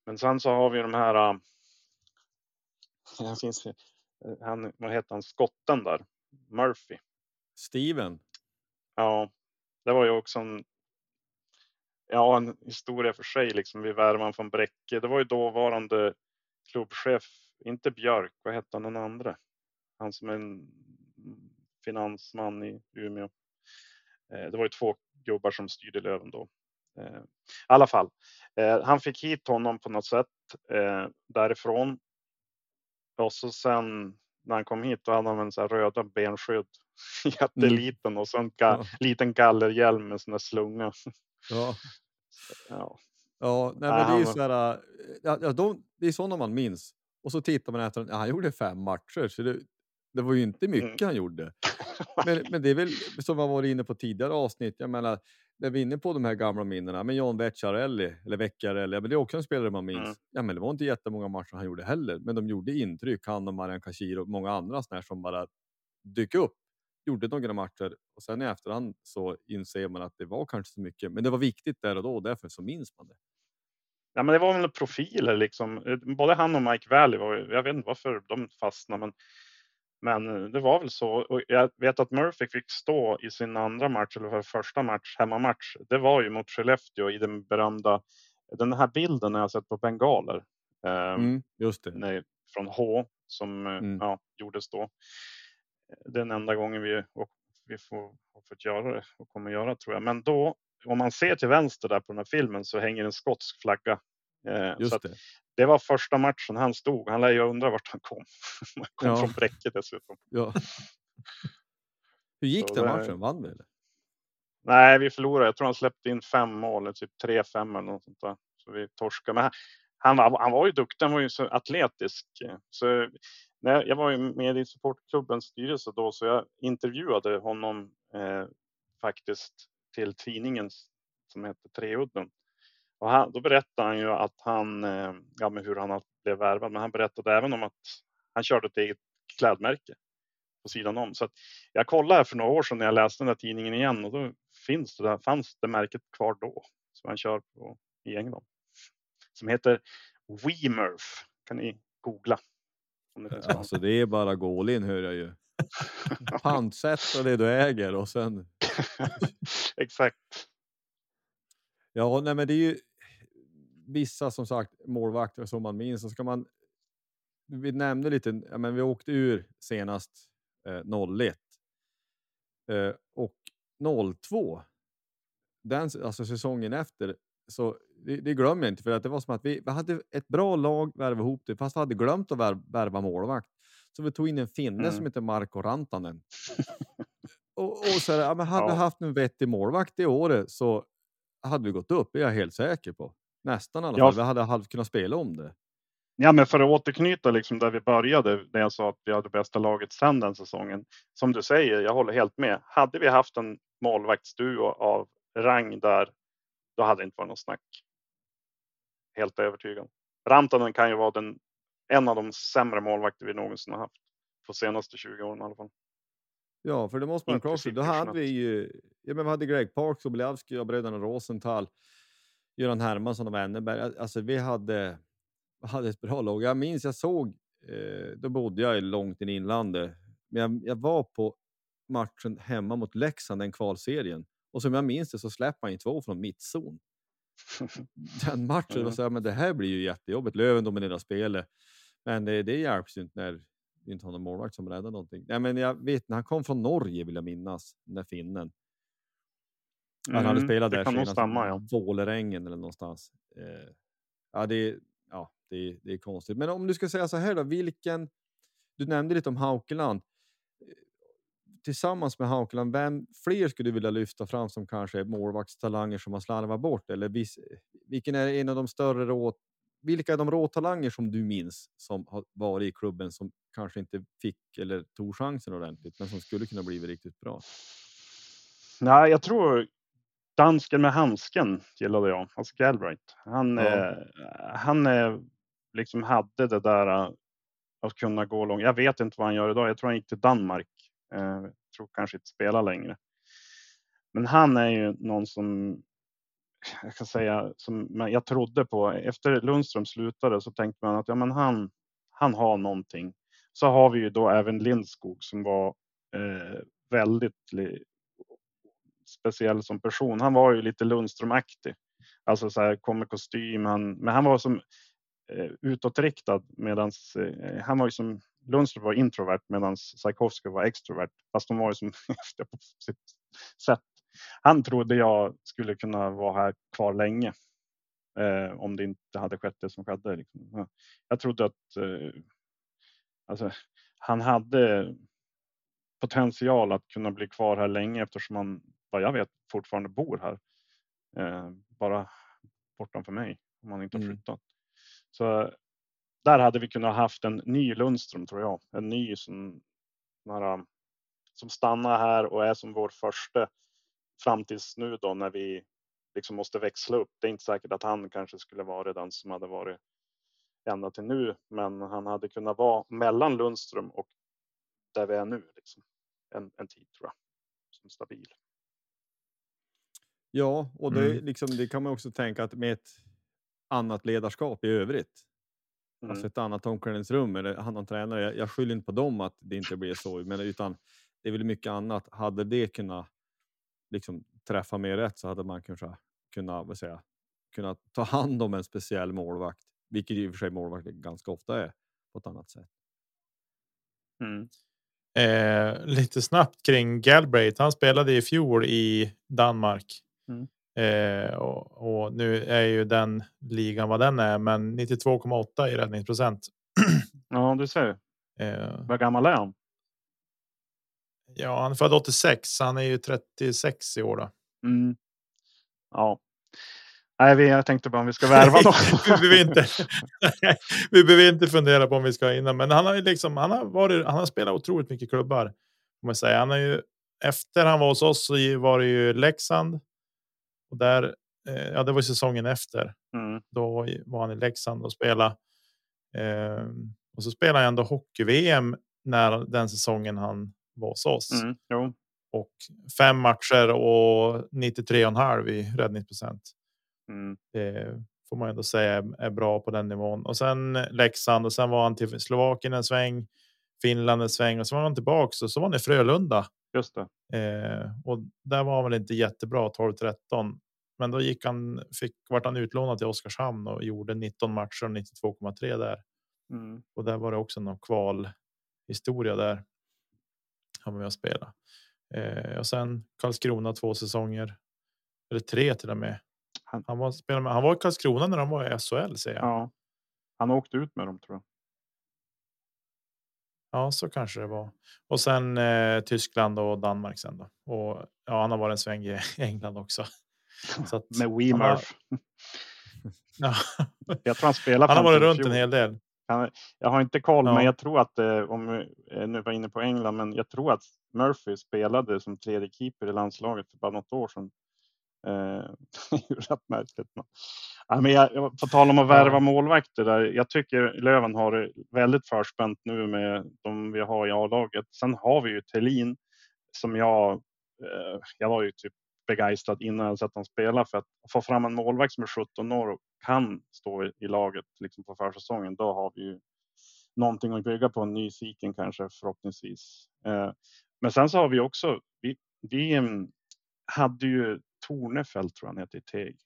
B: Men sen så har vi de här. Det finns, eh, han, vad heter han, skotten där? Murphy.
C: Steven,
B: Ja, det var ju också en. Ja, en historia för sig liksom vid värvan från Bräcke. Det var ju dåvarande klubbchef, inte Björk, vad hette han den andra? Han som är en finansman i Umeå. Eh, Det var ju två gubbar som styrde Löven då. Eh, I alla fall, eh, han fick hit honom på något sätt därifrån. Och så sen när han kom hit då hade han en här röda benskydd. Jätteliten och så en ga-
C: Ja.
B: liten gallerhjälm med sån där slunga.
C: ja.
B: Ja.
C: Ja, nej, men det är ju så här, ja, ja, de, det är sådana man minns. Och så tittar man efter, ja, han gjorde fem matcher, så det, det var ju inte mycket
B: Mm.
C: han gjorde. Men, men det är väl som jag varit inne på tidigare avsnitt, jag menar, när vi är inne på de här gamla minnena, men John Vecchiarelli, eller Vecchiarelli, men det är också en spelare man minns.
B: Mm.
C: Ja, men det var inte jättemånga matcher han gjorde heller, men de gjorde intryck, han och Marian Kashir och många andra här som bara dök upp, gjorde några matcher och sen i efterhand så inser man att det var kanske så mycket, men det var viktigt där och då och därför så minns man det.
B: Ja, men det var väl profiler liksom. Eh, Både han och Mike Valley var jag vet inte varför de fastnade, men, men eh, det var väl så. Och jag vet att Murphy fick stå i sin andra match, eller första match, hemmamatch. Det var ju mot Skellefteå i den berömda, den här bilden har jag sett på bengaler. Eh,
C: Mm, just det.
B: nej, från H som eh,
C: Mm.
B: ja, gjordes då. Den enda gången vi, och vi får, har fått göra det och kommer göra tror jag. Men då, om man ser till vänster där på den här filmen så hänger en skotsk flagga. Eh, så
C: Just
B: att
C: det.
B: det var första matchen han stod. Han lär ju undra vart han kom. Han kom
C: Ja.
B: från Bräcke dessutom.
C: Ja. Hur gick
B: Så
C: den
B: det-
C: matchen? Vann vi eller?
B: Nej, vi förlorade. Jag tror han släppte in fem mål, typ tre, fem eller något sånt där. Så vi torskade. Men han, var, han var ju duktig, han var ju så atletisk. Så när jag, var ju med i supportklubbens styrelse då, så jag intervjuade honom eh, faktiskt till tidningen som heter Treudden. Och han, då berättade han ju att han, eh, ja men hur han blev värvad, men han berättade även om att han körde ett eget klädmärke på sidan om. Så jag kollade för några år sedan när jag läste den där tidningen igen och då finns det där, fanns det märket kvar då som han kör på i England. Som heter WeMurf. Kan ni googla. Det.
C: Alltså det är bara gå all in hör jag ju. Pantsätta det du äger och sen.
B: Exakt.
C: Ja, nej, men det är ju vissa som sagt målvakter som man minns. Så ska man. Vi nämnde lite, ja, men vi åkte ur senast eh, 01 eh, och 02. Den alltså säsongen efter så det, det glömmer jag inte för att det var som att vi, vi hade ett bra lag värva ihop det fast vi hade glömt att värva, värva målvakt. Så vi tog in en finne
B: Mm.
C: som heter Marko Rantanen. och, och så här, ja, men hade vi
B: Ja.
C: haft en vettig målvakt det året så hade vi gått upp, det är jag helt säker på. Nästan i alla
B: Ja.
C: fall. Vi hade halvt kunnat spela om det.
B: Ja, men för att återknyta liksom där vi började, där jag sa att vi hade bästa laget sedan den säsongen. Som du säger, jag håller helt med. Hade vi haft en målvaktsduo av rang där, då hade det inte varit något snack. Helt övertygad. Rantanen kan ju vara den, en av de sämre målvakter vi någonsin har haft. På senaste 20 åren i alla fall.
C: Ja, för det måste man ha klart. Då hade vi ju, ja, men vi hade Greg Parks och Bilavski och bröderna Rosenthal, Göran Hermansson och Wennerberg. Al- Alltså vi hade, hade ett bra lag. Jag minns, jag såg, eh, då bodde jag långt in i inlandet, men jag, jag var på matchen hemma mot Leksand, den kvalserien. Och som jag minns det så släppte han in två från mittzon. Den matchen,
B: Mm.
C: var så här, men det här blir ju jättejobbigt. Löven dominerar spelet. Men det, det hjälps ju inte när vi inte har någon målvakt som räddar någonting. Nej, men jag vet när han kom från Norge vill jag minnas, den där finnen. Han hade
B: Mm,
C: spelat där senast,
B: ja.
C: Vålerengen eller någonstans. Eh, ja, det, ja det, det är konstigt. Men om du ska säga så här då, vilken... Du nämnde lite om Haukeland. Eh, Tillsammans med Haukeland, vem fler skulle du vilja lyfta fram som kanske är målvaktstalanger som har slarvat bort? Eller vis, vilken är en av de större rå, vilka är de råtalanger som du minns som har varit i klubben som kanske inte fick eller tog chansen ordentligt, men som skulle kunna bli riktigt bra?
B: Nej, jag tror dansken med handsken gillade jag, alltså Galbraith. Han,
C: Ja.
B: eh, han eh, liksom hade det där eh, att kunna gå långt. Jag vet inte vad han gör idag. Jag tror han gick till Danmark. Eh, tror kanske inte spelar längre. Men han är ju någon som jag kan säga som jag trodde på. Efter Lundström slutade så tänkte man att ja, men han, han har någonting. Så har vi ju då även Lindskog som var eh, väldigt speciell som person. Han var ju lite Lundström-aktig. Alltså så här, kom med kostym. Han, men han var som eh, utåtriktad medans eh, han var ju som Lundström var introvert medan Tchaikovsky var extrovert. Fast de var ju som på sitt sätt. Han trodde jag skulle kunna vara här kvar länge. Eh, om det inte hade skett det som skedde. Liksom. Jag trodde att eh, alltså, han hade potential att kunna bli kvar här länge eftersom han, vad jag vet, fortfarande bor här. Eh, bara bortanför mig om han inte har
C: Mm.
B: flyttat. Så där hade vi kunnat haft en ny Lundström tror jag. En ny som, några, som stannar här och är som vår första fram tills nu då när vi liksom måste växla upp. Det är inte säkert att han kanske skulle vara den som hade varit ända till nu, men han hade kunnat vara mellan Lundström och där vi är nu. Liksom. En, en tid tror jag. Som stabil.
C: Ja, och det,
A: Mm.
C: liksom, det kan man också tänka att med ett annat ledarskap i övrigt,
B: Mm.
C: alltså ett annat omklädningsrum eller annan tränare. Jag, jag skyller inte på dem att det inte blir så, men utan det är väl mycket annat. Hade det kunnat liksom, träffa mer rätt så hade man kanske kunnat, vad säga, kunnat ta hand om en speciell målvakt, vilket i och för sig målvakter ganska ofta är på ett annat sätt.
B: Mm.
A: Eh, lite snabbt kring Galbraith. Han spelade i fjol i Danmark.
B: Mm.
A: Eh, och, och nu är ju den ligan vad den är, men 92,8 i räddningsprocent.
B: Ja, du ser.
A: Eh,
B: Vad gammal är han?
A: ja, han är född 86. så Han är ju 36 i år. Då.
B: Mm. Ja. Nej, vi, jag tänkte bara om vi ska värva någon.
A: vi, behöver inte, vi behöver inte fundera på om vi ska in Men han har ju liksom. Han har varit. Han har spelat otroligt mycket klubbar. Om man säger. Han har ju efter han var hos oss så var det ju Leksand. Och där. Eh, ja, det var säsongen efter.
B: Mm.
A: Då var han i Leksand och spelade. Eh, och så spelade han ändå hockey VM när den säsongen han var hos oss.
B: Mm.
A: Och fem matcher och 93,5 i räddningsprocent.
B: Mm.
A: Det får man ändå säga är, är bra på den nivån. Och sen Leksand och sen var han till Slovakien en sväng, Finland en sväng och så var han tillbaks och så var han i Frölunda.
B: Just det.
A: Eh, och där var han väl inte jättebra 12-13. Men då gick han, fick, vart han utlånad till Oskarshamn och gjorde 19 matcher och 92,3 där.
B: Mm.
A: Och där var det också någon kval historia där. Han var med och spela. Eh, och sen Karlskrona två säsonger. Eller tre till och med.
B: Han-
A: Han var, spelade med, han var i Karlskrona när de var i SHL säger jag. Ja.
B: Ja. Han åkte ut med dem tror jag.
A: Så kanske det var. Och sen eh, Tyskland och Danmark sen då. Och ja, han har varit en sväng i England också. Så att,
B: Med Weemurf.
A: ja,
B: Jag tror han spelar
A: han har varit runt en hel del.
B: Jag har inte koll,
A: Ja.
B: men jag tror att eh, om vi eh, nu var inne på England, men jag tror att Murphy spelade som tredje keeper i landslaget för bara något år sedan. Eh, det är ju rätt märkligt. Men, ja, men jag, på tal om att värva målvakter där. Jag tycker Löven har det väldigt förspänt nu med de vi har i A-laget. Sen har vi ju Thelin som jag, eh, jag var ju typ begeistrad innan jag sett honom spela för att få fram en målvakt som är 17 år och kan stå i, laget liksom på försäsongen. Då har vi ju någonting att bygga på, en nyfiken kanske förhoppningsvis. Eh, men sen så har vi också, vi, vi em, hade ju Tornefelt tror jag han heter i Teg,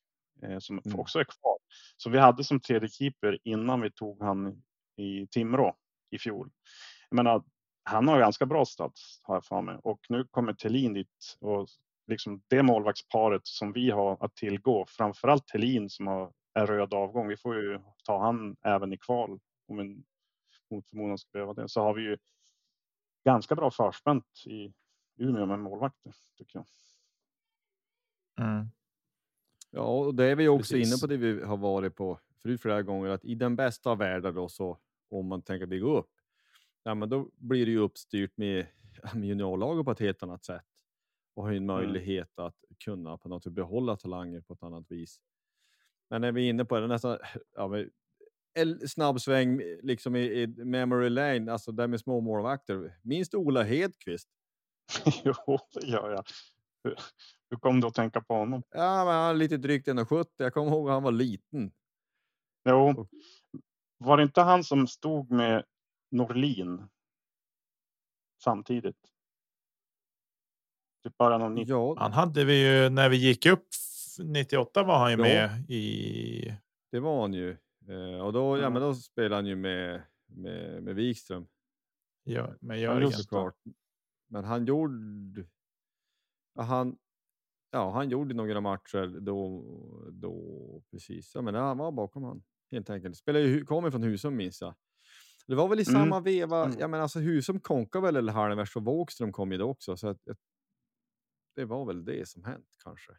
B: som
C: Mm.
B: också är kvar. Så vi hade som tredje keeper innan vi tog han i Timrå i fjol. Jag menar, han har ganska bra stats har jag för mig och nu kommer Thelin dit och liksom det målvaktsparet som vi har att tillgå, framförallt Thelin som har, är röd avgång. Vi får ju ta han även i kval om vi mot förmodan ska behöva det. Så har vi ju ganska bra förspänt i Umeå med målvakter tycker jag.
A: Mm.
C: Ja, och det är vi också
A: Precis.
C: inne på det vi har varit på förut flera gånger, att i den bästa av världar då så om man tänker bygga upp, ja, men då blir det ju uppstyrt med, med juniorlaget på ett helt annat sätt och har ju en möjlighet att kunna på något sätt behålla talanger på ett annat vis. Men när vi är inne på det, nästan ja, men, en snabb sväng liksom i, i memory lane, alltså där med små målvakter. Minns du Ola Hedqvist?
B: jo, det gör jag. Hur, kom du att tänka på honom?
C: Ja, men han är lite drygt 1,70. Jag kommer ihåg att han var liten.
B: Jo, var det inte han som stod med Norlin samtidigt? Typ början av 90
C: Ja,
A: Han hade vi ju när vi gick upp 98 var han ju
C: Ja.
A: med i.
C: det var han ju. Eh, och då, ja, men då spelade han ju med, med, med Wikström.
A: Ja, med
B: Ja,
A: Jörgen.
B: just det.
C: såklart. Men han gjorde... Ja, han, ja, han gjorde några matcher då, då precis. Ja, men han var bakom han helt enkelt. Spelade ju, kommer från Husum minns jag. Det var väl i
B: Mm.
C: samma veva.
B: Mm.
C: Ja, men alltså Husum konkade väl eller halvvägs och Wågström kom ju då också. Så att, det var väl det som hänt kanske.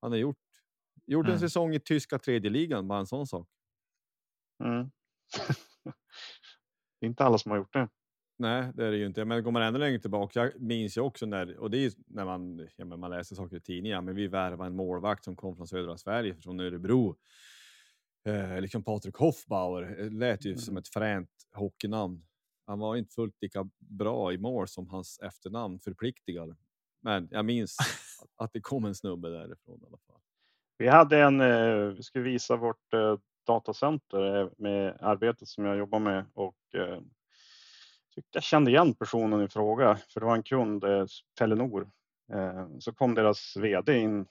C: Han har gjort, gjort en
A: Mm.
C: säsong i tyska tredje ligan, bara en sån sak.
B: Mm. det är inte alla som har gjort det.
C: Nej, det är det ju inte. Men går man ännu längre tillbaka, jag minns ju också när, och det är när man, ja, man läser saker i tidningar, men vi värvade en målvakt som kom från södra Sverige, från Örebro. Eh, liksom Patrik Hoffbauer, det lät ju som ett fränt hockeynamn. Han var inte fullt lika bra i mål som hans efternamn förpliktigar. Men jag minns att det kom en snubbe därifrån i alla fall.
B: Vi hade en, eh, vi skulle visa vårt eh, datacenter eh, med arbetet som jag jobbar med och eh, tyckte jag kände igen personen i fråga för det var en kund, eh, Telenor. Eh, så kom deras vd in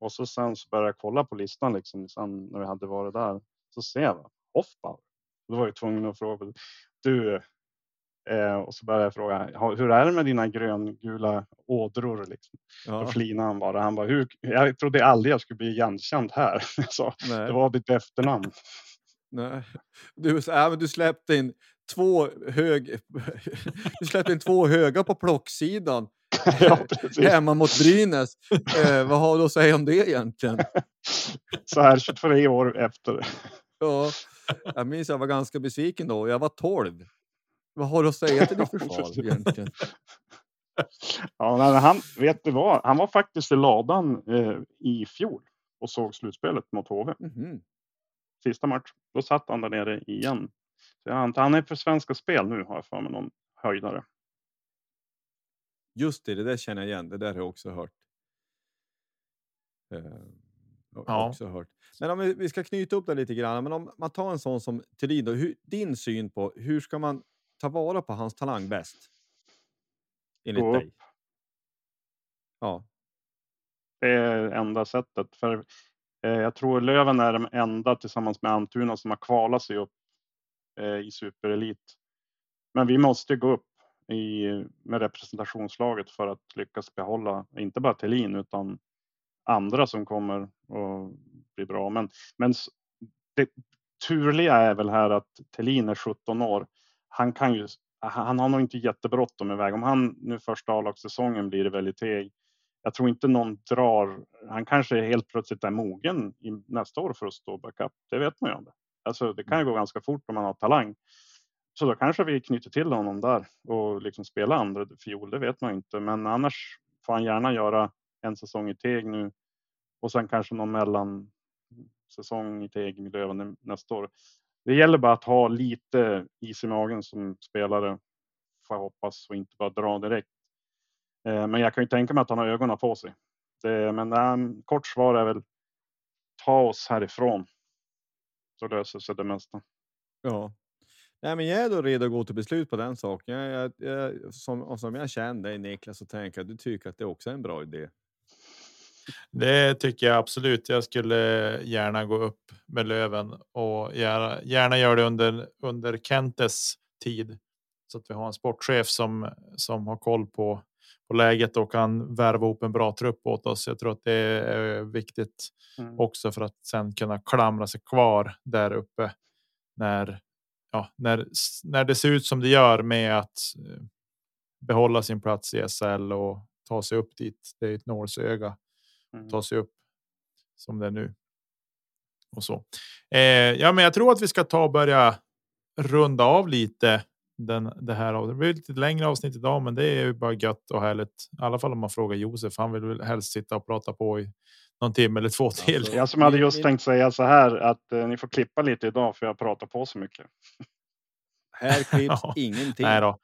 B: och så sen så började jag kolla på listan liksom sen när vi hade varit där. Så ser jag Hoffbauer. Då var jag tvungen att fråga. Du, Eh, och så började jag fråga, "Ha- hur är det med dina gröngula ådror? Liksom. Då
C: Ja,
B: flinade han bara. Han bara, hur, jag trodde aldrig jag skulle bli igenkänd här.
C: Nej,
B: det var ditt efternamn.
C: nej. Du, så- ja, men du släppte in två hög... du släppte in två höga på plocksidan
B: ja, precis.
C: hemma mot Brynäs. Eh, vad har du att säga om det egentligen?
B: Så här 23 år efter.
C: Ja, jag minns jag var ganska besviken då. Jag var 12. Vad har du att säga till ditt försvar egentligen?
B: Ja, han, vet du vad? Han var faktiskt i ladan eh, i fjol och såg slutspelet mot HV.
C: Mhm.
B: Sista match. Då satt han där nere igen. Så jag antar, han är för Svenska Spel nu har jag för mig någon höjdare.
C: Just det, det där känner jag igen. Det där har jag också hört. Eh, har
A: Ja.
C: också hört. Men om vi, vi ska knyta upp det lite grann. Men om man tar en sån som Thulin, då, hur, din syn på hur ska man ta vara på hans talang bäst? Enligt
B: Gå
C: dig?
B: upp.
C: Ja,
B: Det är enda sättet. För eh, jag tror Löven är de enda tillsammans med Almtuna som har kvalat sig upp Eh, i superelit. Men vi måste gå upp i, med representationslaget för att lyckas behålla, inte bara Thelin utan andra som kommer att bli bra. Men, men det turliga är väl här att Thelin är 17 år. Han kan ju, han har nog inte jättebråttom iväg. Om han nu första A-lagssäsongen blir det väldigt teg. Jag tror inte någon drar. Han kanske helt plötsligt är mogen i nästa år för att stå backup. Det vet man ju aldrig. Alltså, det kan ju gå ganska fort om man har talang. Så då kanske vi knyter till honom där och liksom spela andra fiol. Det vet man inte, men annars får han gärna göra en säsong i Teg nu och sen kanske någon mellan säsong i Teg med Löven nästa år. Det gäller bara att ha lite is i magen som spelare får jag hoppas och inte bara dra direkt. Eh, Men jag kan ju tänka mig att han har ögonen på sig. Det, men ähm, kort svar är väl ta oss härifrån. Så löser sig det mesta.
C: ja. Nej, men jag är då redo att gå till beslut på den saken. Jag, jag, jag, som, och som jag känner dig Niklas så tänker jag att du tycker att det också är en bra idé.
A: Det tycker jag absolut. Jag skulle gärna gå upp med Löven och gärna, gärna göra det under under Kentes tid så att vi har en sportchef som som har koll på på läget och kan värva upp en bra trupp åt oss. Jag tror att det är viktigt
B: Mm.
A: också för att sen kunna klamra sig kvar där uppe när ja, när när det ser ut som det gör med att eh, behålla sin plats i SL och ta sig upp dit. Det är ett nålsöga
B: Mm.
A: ta sig upp som det är nu. Och så. Eh, ja, men jag tror att vi ska ta och börja runda av lite. Den, det här av det blir lite längre avsnitt idag, men det är ju bara gött och härligt. I alla fall om man frågar Josef. Han vill väl helst sitta och prata på i någon timme eller två till.
C: Alltså,
B: Jag som hade just tänkt säga så här att eh, ni får klippa lite idag för jag pratar på så mycket.
C: Här klipps
A: Ja.
C: ingenting
A: Nej då,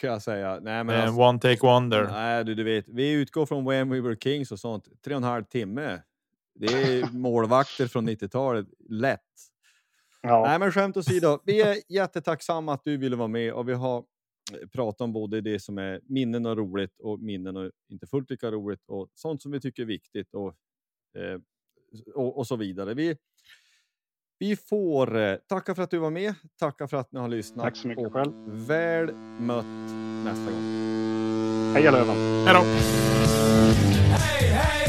C: kan jag säga. Nej, men
A: eh,
C: alltså,
A: one take wonder.
C: Nej, du, du vet, vi utgår från When We Were Kings och sånt. Tre och en halv timme. Det är målvakter från 90-talet. Lätt.
B: Ja,
C: Nej, men skämt åsido. Vi är jättetacksamma att du ville vara med och vi har eh, pratat om både det som är minnen och roligt och minnen och inte fullt lika roligt och sånt som vi tycker är viktigt och, eh, och, och så vidare. Vi, vi får eh, tacka för att du var med. Tacka för att ni har lyssnat.
B: Tack så mycket
C: och
B: själv.
C: Väl mött nästa gång.
B: Heja Löven!
A: Hej då!
D: Hey, hey!